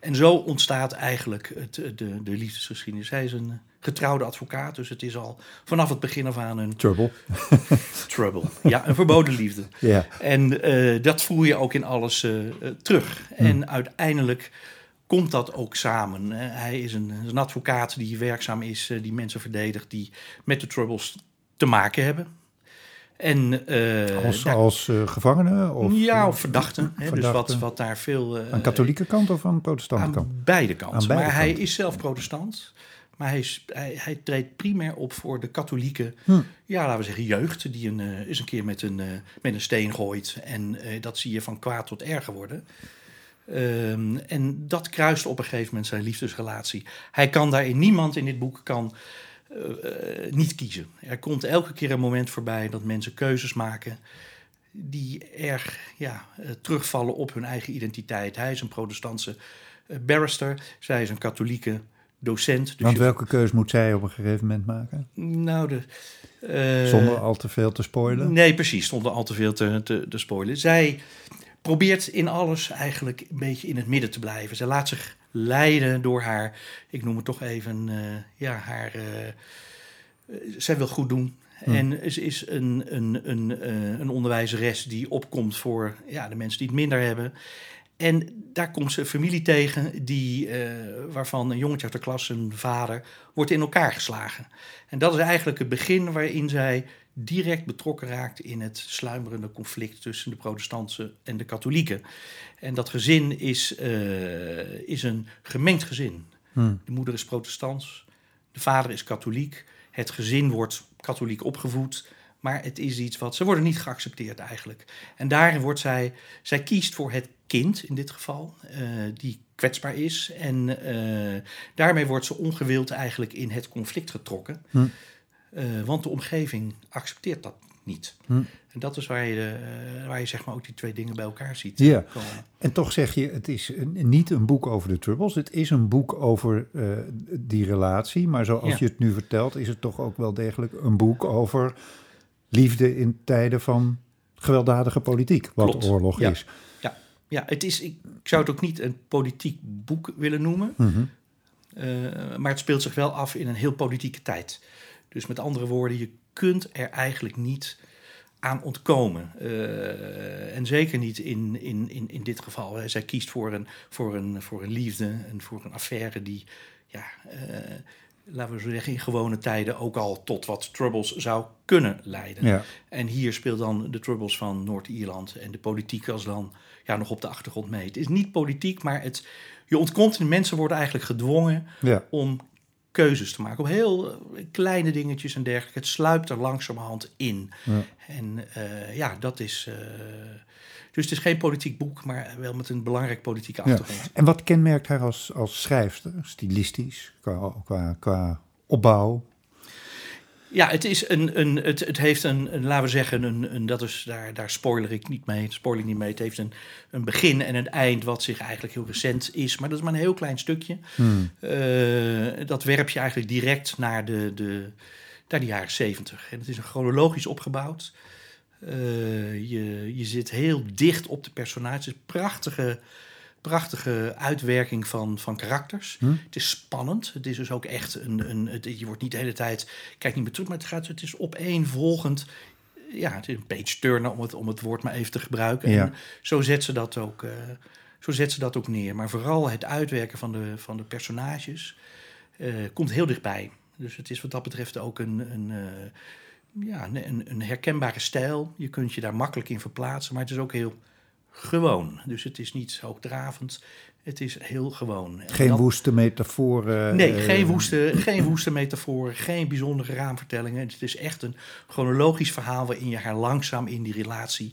En zo ontstaat eigenlijk het, de, de liefdesgeschiedenis. Hij is een getrouwde advocaat, dus het is al vanaf het begin af aan een... Trouble. Trouble, ja, een verboden liefde. Ja. En eh, dat voel je ook in alles eh, eh, terug. En uiteindelijk komt dat ook samen. hij is een, een advocaat die werkzaam is, die mensen verdedigt, die met de Troubles te maken hebben. En, Als, daar- als eh, gevangene? Of, ja, of verdachten. Hè, dus verdachten. wat, wat daar veel... eh, Aan katholieke kant of aan protestante kant? aan beide kanten. Aan beide maar hij is zelf protestant. Maar hij, hij, hij treedt primair op voor de katholieke, Hm. ja, laten we zeggen, jeugd. Die een, eh, eens een keer met een, eh, met een steen gooit. En eh, dat zie je van kwaad tot erger worden. Ehm, en dat kruist op een gegeven moment zijn liefdesrelatie. Hij kan daarin, niemand in dit boek kan niet kiezen. Er komt elke keer een moment voorbij dat mensen keuzes maken die erg ja, terugvallen op hun eigen identiteit. Hij is een protestantse barrister, zij is een katholieke docent. Dus Want je- welke keus moet zij op een gegeven moment maken? nou, de, eh, Zonder al te veel te spoilen? Nee, precies, zonder al te veel te, te, te spoilen. Zij probeert in alles eigenlijk een beetje in het midden te blijven. Zij laat zich leiden door haar, ik noem het toch even, eh, ja, haar... eh, zij wil goed doen. Hm. En ze is een, een, een, een onderwijzeres die opkomt voor ja, de mensen die het minder hebben. En daar komt ze een familie tegen die, eh, waarvan een jongetje uit de klas, zijn vader, wordt in elkaar geslagen. En dat is eigenlijk het begin waarin zij direct betrokken raakt in het sluimerende conflict tussen de protestanten en de katholieken. En dat gezin is, eh, is een gemengd gezin. Hm. De moeder is protestants, de vader is katholiek. Het gezin wordt katholiek opgevoed, maar het is iets wat... Ze worden niet geaccepteerd eigenlijk. En daarin wordt zij... Zij kiest voor het kind in dit geval, eh, die kwetsbaar is. En eh, daarmee wordt ze ongewild eigenlijk in het conflict getrokken. Hm. Eh, want de omgeving accepteert dat niet. Hm. En dat is waar je, waar je zeg maar ook die twee dingen bij elkaar ziet Ja. komen. En toch zeg je, het is een- niet een boek over de Troubles. Het is een boek over die relatie. Maar zoals Ja. je het nu vertelt, is het toch ook wel degelijk een boek over liefde in tijden van gewelddadige politiek. Wat Klopt. oorlog Ja. is. Ja, ja het is, ik zou het ook niet een politiek boek willen noemen. Mhm. Eh, maar het speelt zich wel af in een heel politieke tijd. Dus met andere woorden, je kunt er eigenlijk niet aan ontkomen. Eh, en zeker niet in, in, in, in dit geval. Zij kiest voor een, voor, een, voor een liefde en voor een affaire die, ja, eh, laten we zo zeggen, in gewone tijden ook al tot wat troubles zou kunnen leiden. Ja. En hier speelt dan de troubles van Noord-Ierland en de politiek als dan ja, nog op de achtergrond mee. Het is niet politiek, maar het, je ontkomt en mensen worden eigenlijk gedwongen Ja. om keuzes te maken. Op heel eh, kleine dingetjes en dergelijke. Het sluipt er langzamerhand in. Ja. En eh, ja, dat is... eh, dus het is geen politiek boek, maar wel met een belangrijk politieke Ja. achtergrond. En wat kenmerkt haar als, als schrijfster, stilistisch, qua, qua, qua opbouw? Ja, het, is een, een, het, het heeft een, een, laten we zeggen, een, een, dat is, daar, daar spoiler ik niet mee. Spoiler ik niet mee. Het heeft een, een begin en een eind wat zich eigenlijk heel recent is. Maar dat is maar een heel klein stukje. Hmm. Eh, dat werp je eigenlijk direct naar de, de, naar de jaren zeventig. En het is een chronologisch opgebouwd. Eh, je, je zit heel dicht op de personages. Prachtige, prachtige uitwerking van, van karakters. Hm? Het is spannend. Het is dus ook echt een. een het, je wordt niet de hele tijd. Kijk niet meer terug, maar het, gaat, het is opeenvolgend. Ja, het is een page turner om het, om het woord maar even te gebruiken. Ja. En zo zet ze dat ook. eh, zo zet ze dat ook neer. Maar vooral het uitwerken van de, van de personages eh, komt heel dichtbij. Dus het is wat dat betreft ook een, een, ja, een- een, herkenbare stijl. Je kunt je daar makkelijk in verplaatsen, maar het is ook heel gewoon. Dus het is niet hoogdravend, het is heel gewoon. En Geen dat- woeste metaforen. Nee, eh, geen woeste, geen woeste metaforen, geen bijzondere raamvertellingen. Het is echt een chronologisch verhaal waarin je haar langzaam in die relatie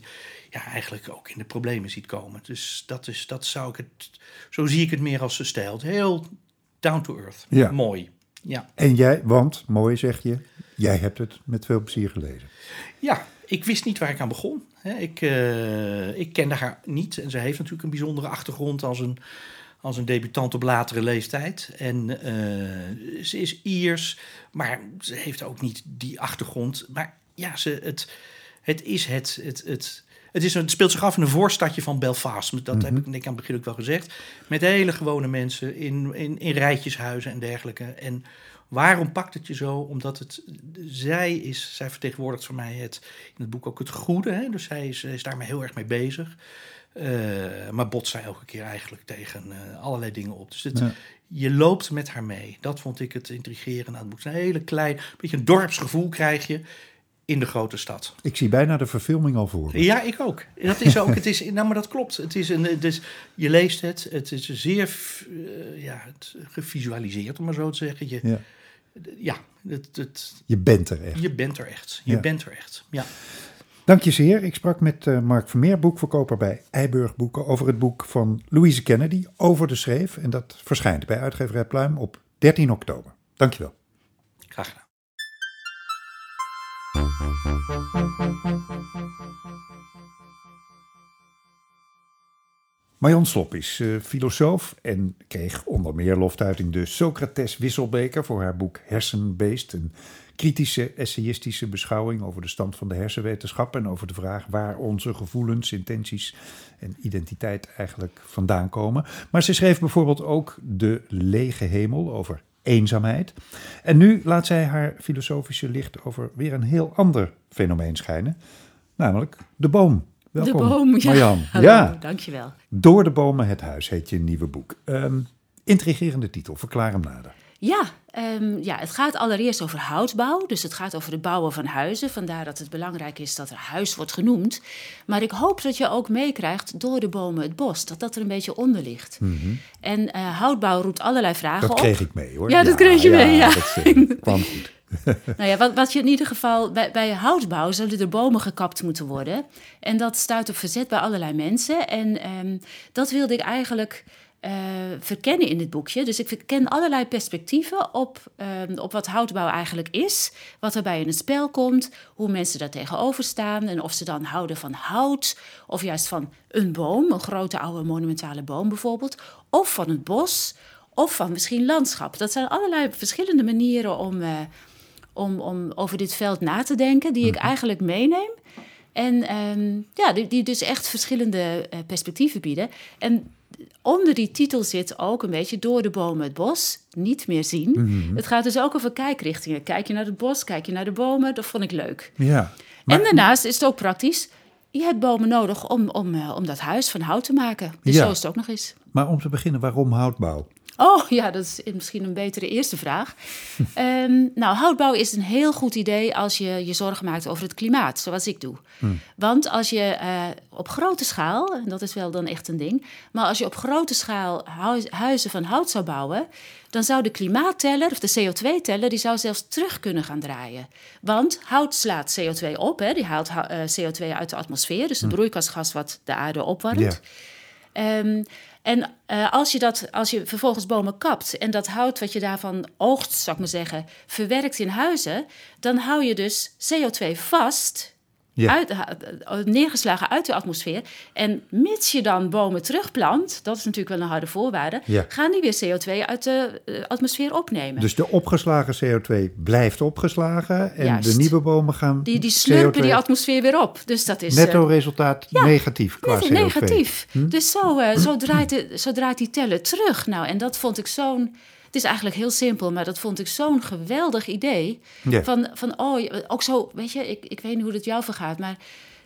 ja, eigenlijk ook in de problemen ziet komen. Dus dat is, dat zou ik het, zo zie ik het meer als ze stijlt. Heel down to earth. Ja. Mooi. Ja. En jij, want, mooi zeg je, jij hebt het met veel plezier gelezen. ja, ik wist niet waar ik aan begon. Ik, eh, ik kende haar niet en ze heeft natuurlijk een bijzondere achtergrond als een, als een debutant op latere leeftijd. En eh, ze is Iers, maar ze heeft ook niet die achtergrond. Maar ja, ze, het, het is het. het, het het, is, het speelt zich af in een voorstadje van Belfast. Dat heb ik denk ik aan het begin ook wel gezegd. Met hele gewone mensen in, in, in rijtjeshuizen en dergelijke. En waarom pakt het je zo? Omdat het, zij is, zij vertegenwoordigt voor mij het, in het boek ook het goede. Hè? Dus zij is, is daarmee heel erg mee bezig. Uh, maar botst zij elke keer eigenlijk tegen uh, allerlei dingen op. Dus het, ja. je loopt met haar mee. Dat vond ik het intrigerend aan het boek. Een hele klein, beetje een dorpsgevoel krijg je in de grote stad. Ik zie bijna de verfilming al voor. Ja, ik ook. Dat is ook. het is, nou, maar dat klopt. Het is een, dus je leest het. Het is zeer uh, ja, het, gevisualiseerd, om maar zo te zeggen. Je, ja. Ja het, het, je bent er echt. Je bent er echt. Je Ja. bent er echt. Ja. Dank je zeer. Ik sprak met eh, Mark Vermeer, boekverkoper bij Eiburg Boeken, over het boek van Louise Kennedy, Over de Schreef. En dat verschijnt bij uitgeverij Pluim op 13 oktober. Dank je wel. Graag gedaan. Marjan Slop is eh, filosoof en kreeg onder meer loftuiting de Socrates Wisselbeker voor haar boek Hersenbeest. Een kritische, essayistische beschouwing over de stand van de hersenwetenschap en over de vraag waar onze gevoelens, intenties en identiteit eigenlijk vandaan komen. Maar ze schreef bijvoorbeeld ook De Lege Hemel over eenzaamheid. En nu laat zij haar filosofische licht over weer een heel ander fenomeen schijnen, namelijk de boom. Welkom, de boom, ja. Marjan. Hallo, ja. dankjewel. Door de bomen het huis heet je nieuwe boek. Um, intrigerende titel, verklaar hem nader. Ja, um, ja, het gaat allereerst over houtbouw. Dus het gaat over het bouwen van huizen. Vandaar dat het belangrijk is dat er huis wordt genoemd. Maar ik hoop dat je ook meekrijgt door de bomen het bos. Dat dat er een beetje onder ligt. Mm -hmm. En uh, houtbouw roept allerlei vragen dat op. Dat kreeg ik mee hoor. Ja, ja dat kreeg je ja, mee, ja. Dat uh, kwam goed. nou ja, wat, wat je in ieder geval bij, bij houtbouw zullen er bomen gekapt moeten worden. En dat stuit op verzet bij allerlei mensen. En um, dat wilde ik eigenlijk uh, verkennen in dit boekje. Dus ik verken allerlei perspectieven op, um, op wat houtbouw eigenlijk is. Wat er bij in het spel komt. Hoe mensen daar tegenover staan. En of ze dan houden van hout. Of juist van een boom. Een grote oude monumentale boom bijvoorbeeld. Of van het bos. Of van misschien landschap. Dat zijn allerlei verschillende manieren om. Uh, om, om over dit veld na te denken, die ik eigenlijk meeneem. En um, ja, die, die, dus echt verschillende uh, perspectieven bieden. En onder die titel zit ook een beetje door de bomen het bos, niet meer zien. Mm -hmm. Het gaat dus ook over kijkrichtingen. Kijk je naar het bos, kijk je naar de bomen, dat vond ik leuk. Ja, maar... En daarnaast is het ook praktisch. Je hebt bomen nodig om, om, uh, om dat huis van hout te maken. Dus ja. zo is het ook nog eens. Maar om te beginnen, waarom houtbouw? Oh ja, dat is misschien een betere eerste vraag. um, nou, houtbouw is een heel goed idee als je je zorgen maakt over het klimaat, zoals ik doe. Hmm. Want als je uh, op grote schaal, en dat is wel dan echt een ding, maar als je op grote schaal huis, huizen van hout zou bouwen, dan zou de klimaatteller, of de CO2-teller, die zou zelfs terug kunnen gaan draaien. Want hout slaat CO2 op, hè, die haalt uh, CO2 uit de atmosfeer, dus het Hmm. broeikasgas wat de aarde opwarmt. Yeah. Um, en uh, als, je dat, als je vervolgens bomen kapt en dat hout wat je daarvan oogst, zou ik maar zeggen, verwerkt in huizen, dan hou je dus CO2 vast. Ja. Uit, uh, neergeslagen uit de atmosfeer. En mits je dan bomen terugplant, dat is natuurlijk wel een harde voorwaarde, ja. gaan die weer CO2 uit de uh, atmosfeer opnemen. Dus de opgeslagen CO2 blijft opgeslagen en Juist. de nieuwe bomen gaan. Die, die slurpen CO2 die atmosfeer weer op. Dus dat is. Netto resultaat ja, negatief qua net, CO2. Negatief. Hm? Dus zo, uh, zo, draait de, zo draait die teller terug. Nou, en dat vond ik zo'n. Het is eigenlijk heel simpel, maar dat vond ik zo'n geweldig idee. Van, van, oh, ook zo, weet je, ik, ik weet niet hoe het jou vergaat, maar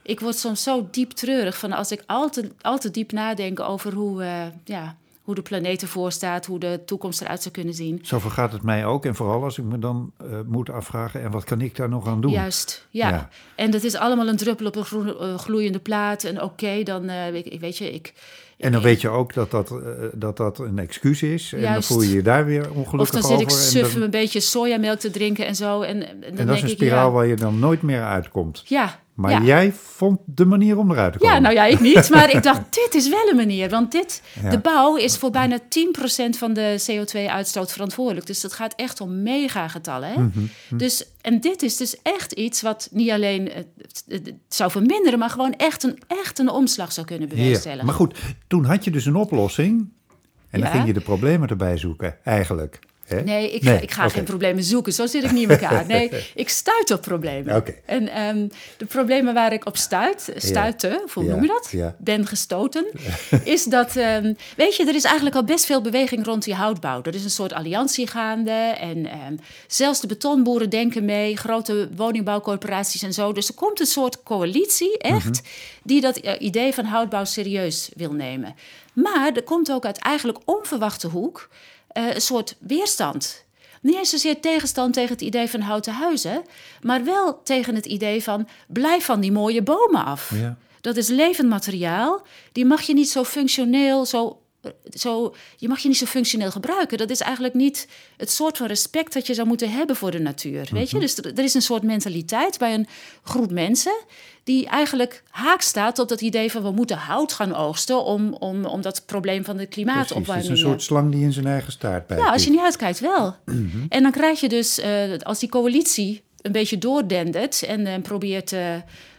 ik word soms zo diep treurig van als ik al te, al te diep nadenk over hoe, uh, ja, hoe de planeet ervoor staat, hoe de toekomst eruit zou kunnen zien. Zo vergaat het mij ook. En vooral als ik me dan uh, moet afvragen, en wat kan ik daar nog aan doen? Juist, ja. ja. En dat is allemaal een druppel op een groen, uh, gloeiende plaat. En oké, okay, dan, uh, ik, weet je, ik... En dan weet je ook dat dat, dat, dat een excuus is. En dan voel je je daar weer ongelukkig Of dan zit ik over. suf dan, een beetje sojamelk te drinken en zo. En, en, en dat is een ik, spiraal ja, waar je dan nooit meer uitkomt. Ja, Maar ja. jij vond de manier om eruit te komen. Ja, nou ja, ik niet. Maar ik dacht, dit is wel een manier. Want dit, Ja. de bouw is voor bijna 10% van de CO2-uitstoot verantwoordelijk. Dus dat gaat echt om megagetallen. Hè? Mhm, Dus, en dit is dus echt iets wat niet alleen het, zou verminderen... maar gewoon echt een, echt een omslag zou kunnen Ja, bewerkstelligen. Maar goed, toen had je dus een oplossing. En dan Ja. ging je de problemen erbij zoeken, eigenlijk. Hè? Nee, ik, Nee, ik ga geen problemen zoeken. Zo zit ik niet in elkaar. Nee, ik stuit op problemen. En ehm, de problemen waar ik op stuit, stuitte, of hoe noem je dat? ja. Ben gestoten, is dat... ehm, weet je, er is eigenlijk al best veel beweging rond die houtbouw. Er is een soort alliantie gaande. En ehm, zelfs de betonboeren denken mee, grote woningbouwcorporaties en zo. Dus er komt een soort coalitie, echt, die dat eh, idee van houtbouw serieus wil nemen. Maar er komt ook uit eigenlijk onverwachte hoek eh, een soort weerstand. Niet eens zozeer tegenstand tegen het idee van houten huizen, maar wel tegen het idee van blijf van die mooie bomen af. Ja. Dat is levend materiaal. Die mag je niet zo functioneel, zo, zo, je mag je niet zo functioneel gebruiken. Dat is eigenlijk niet het soort van respect dat je zou moeten hebben voor de natuur. Weet je? Dus er, er is een soort mentaliteit bij een groep mensen die eigenlijk haak staat op dat idee van we moeten hout gaan oogsten om, om, om dat probleem van de Precies, het klimaatopwarming. is een soort slang die in zijn eigen staart bijt. Ja, als je niet uitkijkt wel. En dan krijg je dus, eh, als die coalitie een beetje doordendert en eh, probeert eh,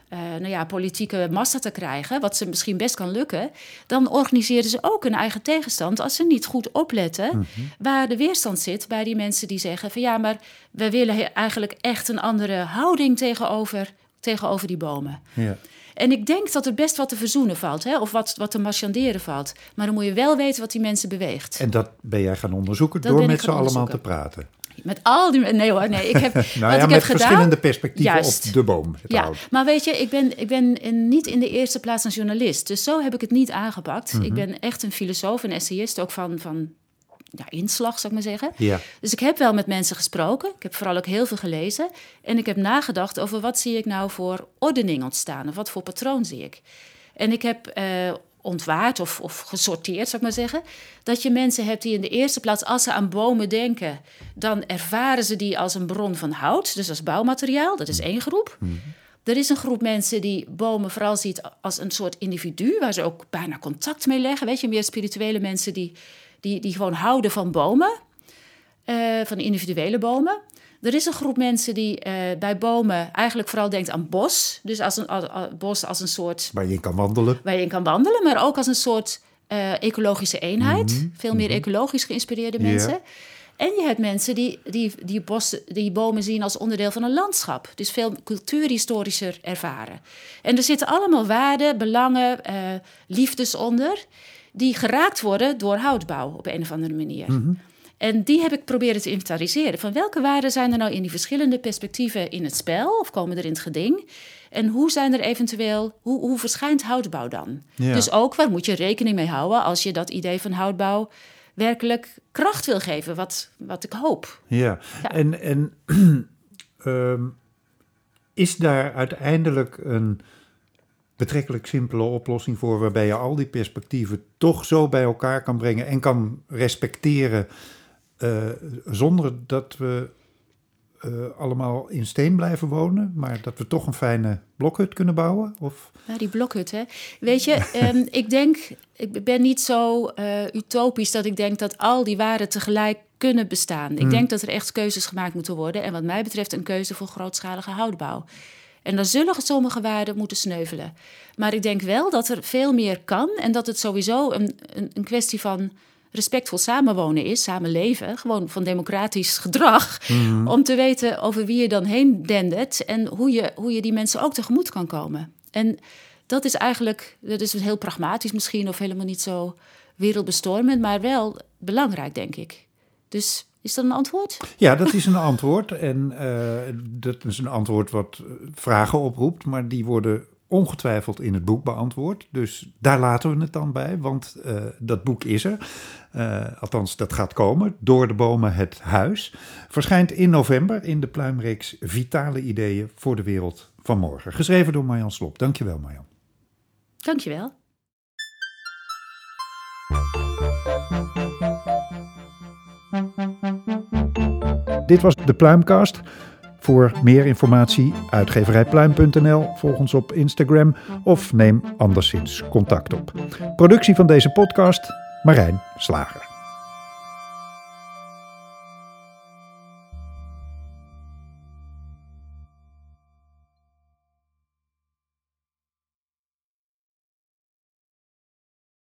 eh, nou ja, politieke massa te krijgen, wat ze misschien best kan lukken, dan organiseren ze ook een eigen tegenstand als ze niet goed opletten waar de weerstand zit bij die mensen die zeggen van ja, maar we willen eigenlijk echt een andere houding tegenover, tegenover die bomen. Ja. En ik denk dat er best wat te verzoenen valt, hè? of wat, wat te marchanderen valt. Maar dan moet je wel weten wat die mensen beweegt. En dat ben jij gaan onderzoeken Dat door met ze allemaal te praten. Met al die... Nee hoor, nee. Ik heb, Nou wat ik met heb gedaan... verschillende perspectieven Juist. op de boom. Ja, maar weet je, ik ben, ik ben in- niet in de eerste plaats een journalist. Dus zo heb ik het niet aangepakt. Mhm. Ik ben echt een filosoof, een essayist, ook van, van ja, inslag, zou ik maar zeggen. Ja. Dus ik heb wel met mensen gesproken. Ik heb vooral ook heel veel gelezen. En ik heb nagedacht over wat zie ik nou voor ordening ontstaan. Of wat voor patroon zie ik. En ik heb eh, ontwaard of, of gesorteerd, zou ik maar zeggen. Dat je mensen hebt die in de eerste plaats, als ze aan bomen denken... dan ervaren ze die als een bron van hout. Dus als bouwmateriaal. Dat is één groep. Er is een groep mensen die bomen vooral ziet als een soort individu... waar ze ook bijna contact mee leggen. Weet je, meer spirituele mensen die, die, die gewoon houden van bomen eh, van individuele bomen. Er is een groep mensen die eh, bij bomen eigenlijk vooral denkt aan bos. Dus als een als- als- bos als een soort Waar je in kan wandelen. waar je in kan wandelen, maar ook als een soort eh, ecologische eenheid. Mhm, Veel meer ecologisch geïnspireerde mensen. En je hebt mensen die, die, die, bos, die bomen zien als onderdeel van een landschap. Dus veel cultuurhistorischer ervaren. En er zitten allemaal waarden, belangen, eh, liefdes onder... die geraakt worden door houtbouw op een of andere manier. En die heb ik proberen te inventariseren. Van welke waarden zijn er nou in die verschillende perspectieven in het spel? Of komen er in het geding? En hoe zijn er eventueel, hoe, hoe verschijnt houtbouw dan? Ja. Dus ook waar moet je rekening mee houden als je dat idee van houtbouw werkelijk kracht wil geven, wat, wat ik hoop. Ja, Ja. en, en ehm, is daar uiteindelijk een betrekkelijk simpele oplossing voor, waarbij je al die perspectieven toch zo bij elkaar kan brengen en kan respecteren, eh, zonder dat we eh, allemaal in steen blijven wonen, maar dat we toch een fijne blokhut kunnen bouwen? Of? Ja, die blokhut, hè. Weet je, ehm, ik denk, ik ben niet zo eh, utopisch dat ik denk dat al die waarden tegelijk kunnen bestaan. Ik denk dat er echt keuzes gemaakt moeten worden. En wat mij betreft een keuze voor grootschalige houtbouw. En dan zullen sommige waarden moeten sneuvelen. Maar ik denk wel dat er veel meer kan en dat het sowieso een, een, een kwestie van respectvol samenwonen is, samenleven, gewoon van democratisch gedrag, om te weten over wie je dan heen dendert en hoe je, hoe je die mensen ook tegemoet kan komen. En dat is eigenlijk, dat is heel pragmatisch misschien of helemaal niet zo wereldbestormend, maar wel belangrijk, denk ik. Dus is dat een antwoord? Ja, dat is een antwoord. En eh, dat is een antwoord wat eh, vragen oproept, maar die worden ongetwijfeld in het boek beantwoord. Dus daar laten we het dan bij, want eh, dat boek is er. Eh, althans, dat gaat komen. Door de bomen het huis. Verschijnt in november in de pluimreeks Vitale Ideeën voor de Wereld van Morgen. Geschreven door Marjan Slop. Dankjewel, Marjan. Dankjewel. Dit was de Pluimcast. Voor meer informatie uitgeverijpluim.nl, volg ons op Instagram of neem anderszins contact op. Productie van deze podcast, Marijn Slager.